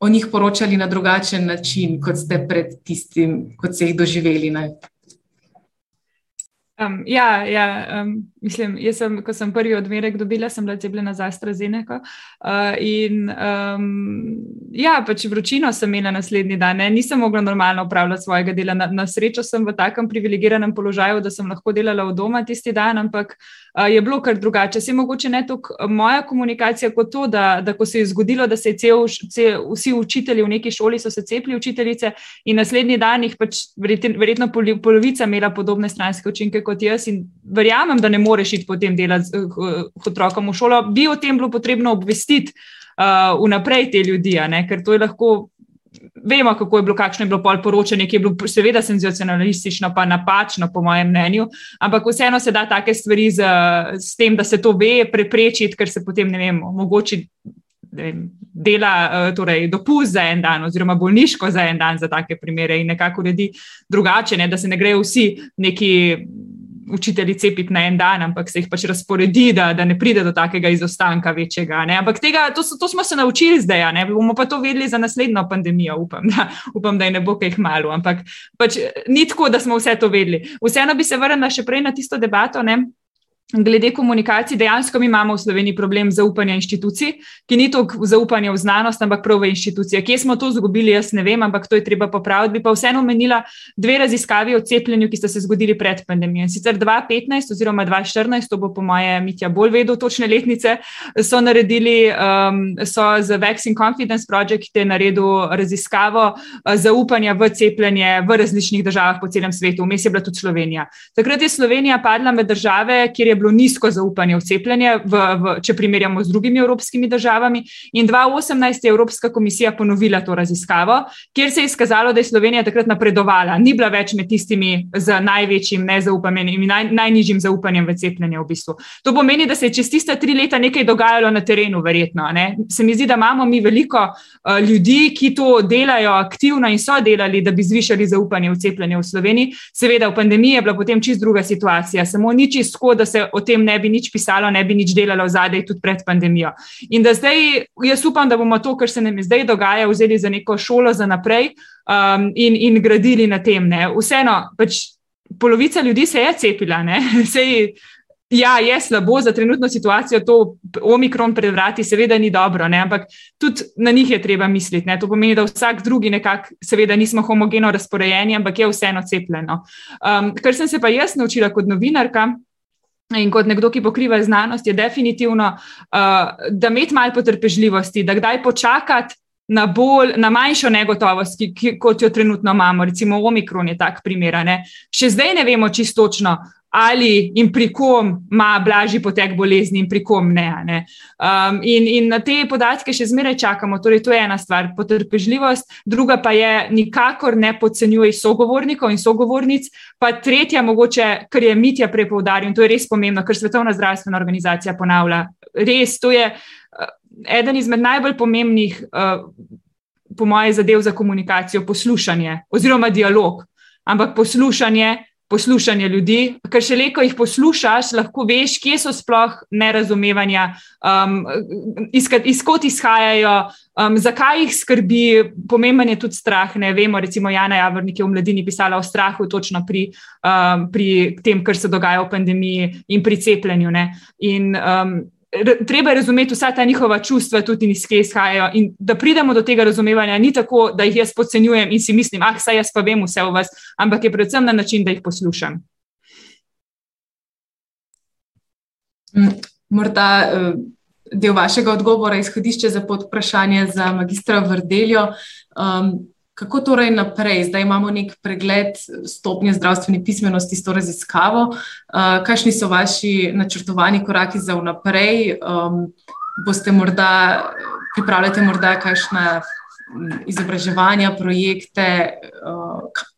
o njih poročali na drugačen način, kot ste pred tistim, kot ste jih doživeli. Um, ja, ja um, mislim, jaz sem, ko sem prvi odmerek dobila, sem bila cepljena za AstraZeneca. Uh, in um, ja, pač vročino sem imela naslednji dan, ne? nisem mogla normalno upravljati svojega dela. Na, na srečo sem v takem privilegiranem položaju, da sem lahko delala v doma tisti dan, ampak uh, je bilo kar drugače. Se mogoče ne toliko moja komunikacija kot to, da, da ko se je zgodilo, da se je cel, cel, vsi učitelji v neki šoli so se cepili učiteljice in naslednji dan jih pač verjetno polovica imela podobne stranske učinke kot jaz in verjamem, da ne moreš iti potem delati z uh, otrokom v šolo, bi o tem bilo potrebno obvestiti uh, vnaprej te ljudi, ker to je lahko. Vemo, kako je bilo, kakšno je bilo pol poročanje, ki je bilo seveda senzacionalistično, pa napačno, po mojem mnenju, ampak vseeno se da take stvari z, z tem, da se to ve, preprečiti, ker se potem, ne vem, omogoči dela uh, torej, dopust za en dan, oziroma bolniško za en dan za take primere in nekako uredi drugače, ne, da se ne grejo vsi neki učitelji cepiti na en dan, ampak se jih pač razporedi, da, da ne pride do takega izostanka večjega. Ne? Ampak tega, to, to smo se naučili zdaj, ne bomo pa to vedeli za naslednjo pandemijo, upam, da, upam, da je ne bo kaj malo. Ampak pač, ni tako, da smo vse to vedeli. Vseeno bi se vrnila še prej na tisto debato. Ne? Glede komunikacij, dejansko mi imamo v Sloveniji problem zaupanja inštitucij, ki ni toliko zaupanja v znanost, ampak prav v inštitucije. Kje smo to zgubili, jaz ne vem, ampak to je treba popraviti. Bi pa vseeno omenila dve raziskavi o cepljenju, ki sta se zgodili pred pandemijo. Sicer 2015 oziroma 2014, to bo po moje Mitja bolj vedel, točne letnice, so naredili, um, so z Vaccine Confidence Project je naredil raziskavo uh, zaupanja v cepljenje v različnih državah po celem svetu, vmes je bila tudi Slovenija. Takrat je Slovenija padla med države, kjer je bilo nizko zaupanje v cepljenje, v, v, če primerjamo z drugimi evropskimi državami. In 2018 je Evropska komisija ponovila to raziskavo, kjer se je izkazalo, da je Slovenija takrat napredovala, ni bila več med tistimi z največjim nezaupanjem in naj, najnižjim zaupanjem v cepljenje. V bistvu. To pomeni, da se je čez tiste tri leta nekaj dogajalo na terenu, verjetno. Ne? Se mi zdi, da imamo mi veliko uh, ljudi, ki to delajo aktivno in so delali, da bi zvišali zaupanje v cepljenje v Sloveniji. Seveda, v pandemiji je bila potem čist druga situacija, samo ni čisto, da se o tem ne bi nič pisalo, ne bi nič delalo zadaj, tudi pred pandemijo. In da zdaj, jaz upam, da bomo to, kar se nam zdaj dogaja, vzeli za neko šolo za naprej um, in, in gradili na tem. Ne. Vseeno, pač polovica ljudi se je cepila. Sej, ja, je slabo za trenutno situacijo, to omikron pred vrati, seveda ni dobro, ne, ampak tudi na njih je treba misliti. Ne. To pomeni, da vsak drugi nekako, seveda nismo homogeno razporejeni, ampak je vseeno cepljeno. Um, kar sem se pa jaz naučila kot novinarka. In kot nekdo, ki pokriva znanost, je definitivno, uh, da imeti malo potrpežljivosti, da kdaj počakati na, bolj, na manjšo negotovost, ki, ki, kot jo trenutno imamo. Recimo, omikron je tak primer. Še zdaj ne vemo čistočno, ali in pri kom ima blažji potek bolezni, in pri kom ne. ne. Um, in, in na te podatke še zmeraj čakamo. Torej, to je ena stvar, potrpežljivost, druga pa je, nikakor ne podcenjuj sogovornikov in sogovornic. Pa tretja, mogoče, kar je Mitja prej poudaril, in to je res pomembno, kar Svetovna zdravstvena organizacija ponavlja. Res, to je uh, eden izmed najbolj pomembnih, uh, po moje, zadev za komunikacijo, poslušanje oziroma dialog. Ampak poslušanje poslušanje ljudi, ker še le, ko jih poslušaš, lahko veš, kje so sploh nerazumevanja, um, izkot izhajajo, um, zakaj jih skrbi. Pomemben je tudi strah. Ne? Vemo, recimo, Jana Javornik je v mladini pisala o strahu, točno pri, um, pri tem, kar se dogaja v pandemiji in pri cepljenju. Um, treba razumeti vsa ta njihova čustva, tudi iz kje izhajajo. In da pridemo do tega razumevanja, ni tako, da jih jaz podcenjujem in si mislim, ah, saj jaz pa vem vse o vas, ampak je predvsem na način, da jih poslušam. Mm, morda eh, del vašega odgovora, izhodišče za podprašanje za magistra Vrdeljo. Um, Kako torej naprej? Zdaj imamo nek pregled stopnje zdravstvene pismenosti s to raziskavo. Uh, kakšni so vaši načrtovani koraki za vnaprej? Um, boste morda pripravljate morda kakšna izobraževanja, projekte,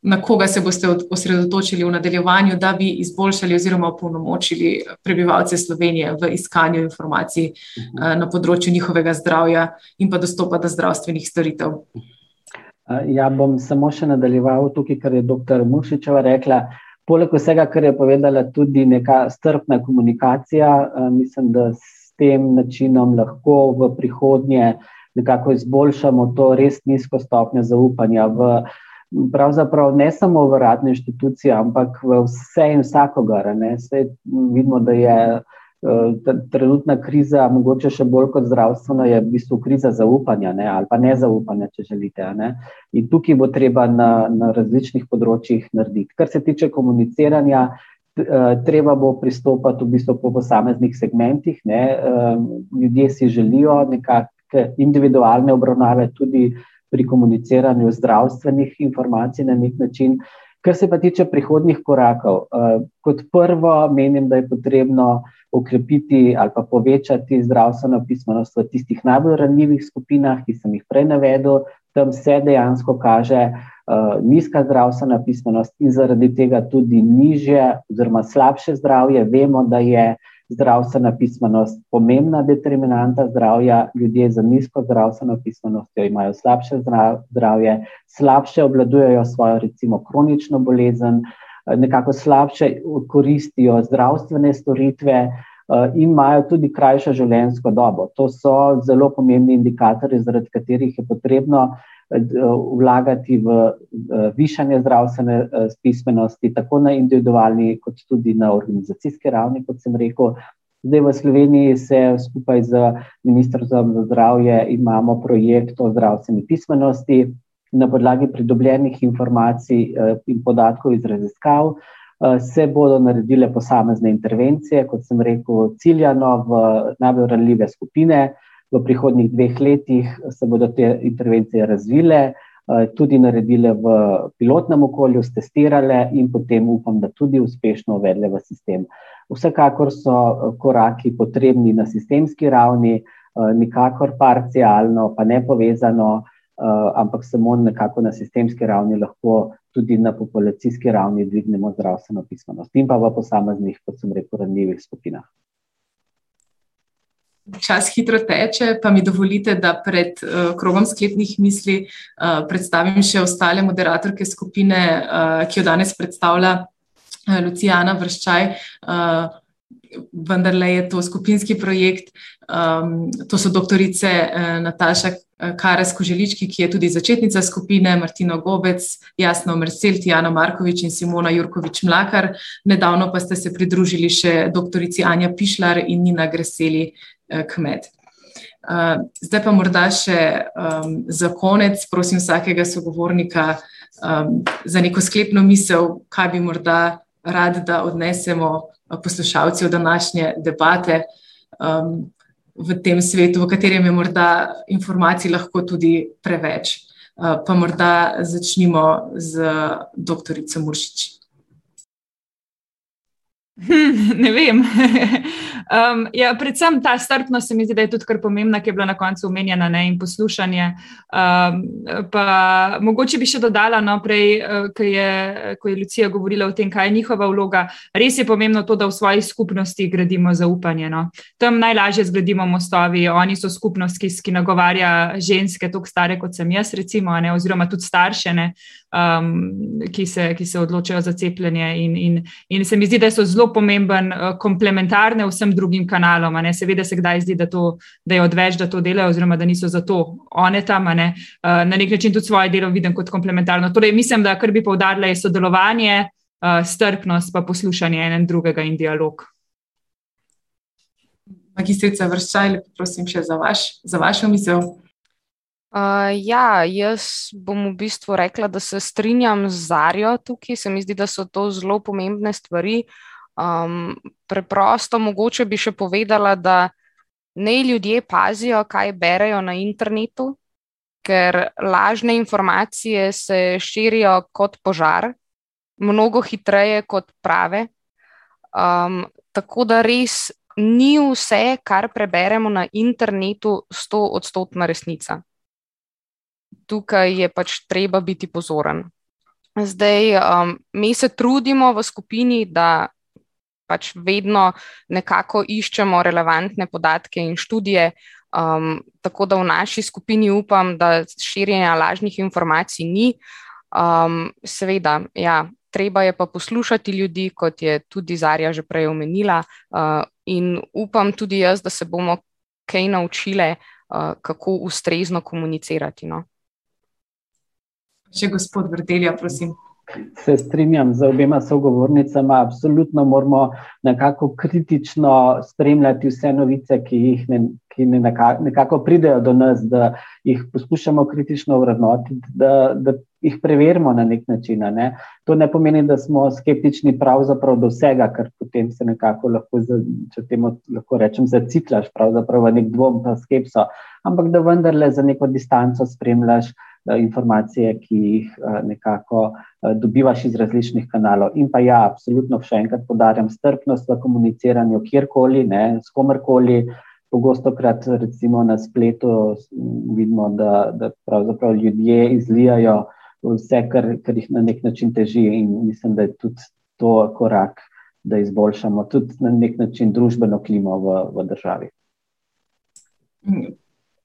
na koga se boste osredotočili v nadaljevanju, da bi izboljšali oziroma opolnomočili prebivalce Slovenije v iskanju informacij na področju njihovega zdravja in pa dostopa do zdravstvenih storitev. Ja, bom samo še nadaljeval tukaj, kar je dr. Mušičeva rekla. Poleg vsega, kar je povedala, tudi neka strpna komunikacija, mislim, da s tem načinom lahko v prihodnje nekako izboljšamo to res nizko stopnjo zaupanja v pravzaprav ne samo v radne inštitucije, ampak v vse in vsakogar. Vidimo, da je trenutna kriza, mogoče še bolj kot zdravstvena, je v bistvu kriza zaupanja ne? ali pa nezaupanja, če želite. Ne? In tukaj bo treba na, na različnih področjih narediti. Kar se tiče komuniciranja, treba bo pristopati v bistvu po posameznih segmentih. Ne? Ljudje si želijo nekako individualne obravnave tudi pri komuniciranju zdravstvenih informacij na nek način. Kar se pa tiče prihodnih korakov, kot prvo menim, da je potrebno okrepiti ali pa povečati zdravstveno pismenost v tistih najbolj ranljivih skupinah, ki sem jih prej navedel. Tam se dejansko kaže nizka zdravstvena pismenost in zaradi tega tudi nižje oziroma slabše zdravje. Vemo, da je zdravstvena pismenost pomembna determinanta zdravja. Ljudje z nizko zdravstveno pismenostjo imajo slabše zdravje, slabše obvladujejo svojo, recimo, kronično bolezen, nekako slabše koristijo zdravstvene storitve. In imajo tudi krajšo življenjsko dobo. To so zelo pomembni indikatorji, zaradi katerih je potrebno vlagati v višanje zdravstvene pismenosti, tako na individualni, kot tudi na organizacijski ravni, kot sem rekel. Zdaj v Sloveniji se skupaj z Ministrstvom za zdravje imamo projekt o zdravstveni pismenosti. Na podlagi pridobljenih informacij in podatkov iz raziskav se bodo naredile posamezne intervencije, kot sem rekel, ciljano v najbolj ranljive skupine. V prihodnjih dveh letih se bodo te intervencije razvile, tudi naredile v pilotnem okolju, testirale in potem upam, da tudi uspešno uvedle v sistem. Vsekakor so koraki potrebni na sistemski ravni, nikakor parcialno, pa ne povezano, ampak samo nekako na sistemski ravni lahko tudi na populacijski ravni dvignemo zdravstveno pismenost in pa v posameznih, kot sem rekel, ranljivih skupinah. Čas hitro teče, pa mi dovolite, da pred krogom sklepnih misli predstavim še ostale moderatorke skupine, ki jo danes predstavlja Lucijana Vrščaj. Vendarle je to skupinski projekt, to so doktorice Nataša Karez Koželički, ki je tudi začetnica skupine, Martina Gobec, Jasna Omerzel, Tijana Markovič in Simona Jurkovič Mlakar. Nedavno pa ste se pridružili še doktorici Anja Pišlar in Nina Greseli Kmet. Zdaj pa morda še za konec, prosim vsakega sogovornika za neko sklepno misel, kaj bi morda rad, da odnesemo poslušalci od današnje debate v tem svetu, v katerem je morda informacij lahko tudi preveč. Pa morda začnimo z doktorico Muršič. Ne vem. Ja, predvsem ta strpnost se mi zdi, da je tudi kar pomembna, ki je bila na koncu omenjena, ne, in poslušanje. Pa mogoče bi še dodala, no, prej, ko je, ko je Lucija govorila o tem, kaj je njihova vloga. Res je pomembno to, da v svoji skupnosti gradimo zaupanje, no. Tam najlažje zgradimo mostovi, oni so skupnost, ki, ki nagovarja ženske, toliko stare, kot sem jaz, recimo, ne, oziroma tudi starše, ne, ki se, ki se odločajo za cepljenje in, in, in se mi zdi, da so zelo pomemben, komplementarne vsem drugim kanalom, seveda se kdaj zdi, da to, da je odveč, da to delajo, oziroma da niso zato one tam, ne, na neki način tudi svoje delo vidim kot komplementarno. Torej, mislim, da kar bi poudarila, je sodelovanje, strpnost pa poslušanje en drugega in dialog. Magistrica Vrščaj, lepo prosim še za vaš, za vašo misel. Ja, jaz bom v bistvu rekla, da se strinjam z Zarjo tukaj, se mi zdi, da so to zelo pomembne stvari. preprosto mogoče bi še povedala, da naj ljudje pazijo, kaj berejo na internetu, ker lažne informacije se širijo kot požar, mnogo hitreje kot prave. tako da res ni vse, kar preberemo na internetu, stoodstotna resnica. Tukaj je pač treba biti pozoren. Zdaj, um, mi se trudimo v skupini, da pač vedno nekako iščemo relevantne podatke in študije. Um, tako da v naši skupini upam, da širjenja lažnih informacij ni. Um, seveda, ja, treba je pa poslušati ljudi, kot je tudi Zarja že prej omenila, uh, in upam tudi jaz, da se bomo kaj naučile, uh, kako ustrezno komunicirati. No. Še gospod Vrtelja, prosim. Se strinjam z obema sogovornicama. Absolutno moramo nekako kritično spremljati vse novice, ki, jih ne, ki ne nekako, nekako pridejo do nas, da jih poskušamo kritično vrednotiti, da, da jih preverimo na nek način. Ne. To ne pomeni, da smo skeptični pravzaprav do vsega, ker potem se nekako lahko, če temu lahko rečem, zaciklaš v nek dvom, pa skepso, ampak da vendarle za neko distanco spremljaš. Eh, informacije, ki jih eh, nekako eh, dobivaš iz različnih kanalov. In pa ja, absolutno še enkrat podarjam strpnost v komuniciranju kjerkoli, ne, s komerkoli. Pogosto krat recimo na spletu vidimo, da, da pravzaprav ljudje izlijajo vse, kar, kar jih na nek način teži in mislim, da je tudi to korak, da izboljšamo tudi na nek način družbeno klimo v, v državi.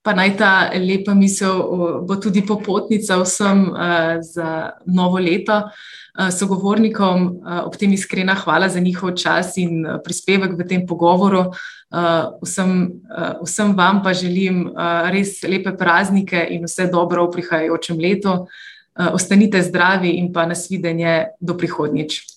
Pa naj ta lepa misel bo tudi popotnica vsem uh, za novo leto. Uh, sogovornikom uh, ob tem iskrena hvala za njihov čas in prispevek v tem pogovoru. Vsem, vsem vam pa želim res lepe praznike in vse dobro v prihajajočem letu. Ostanite zdravi in pa nasvidenje do prihodnjič.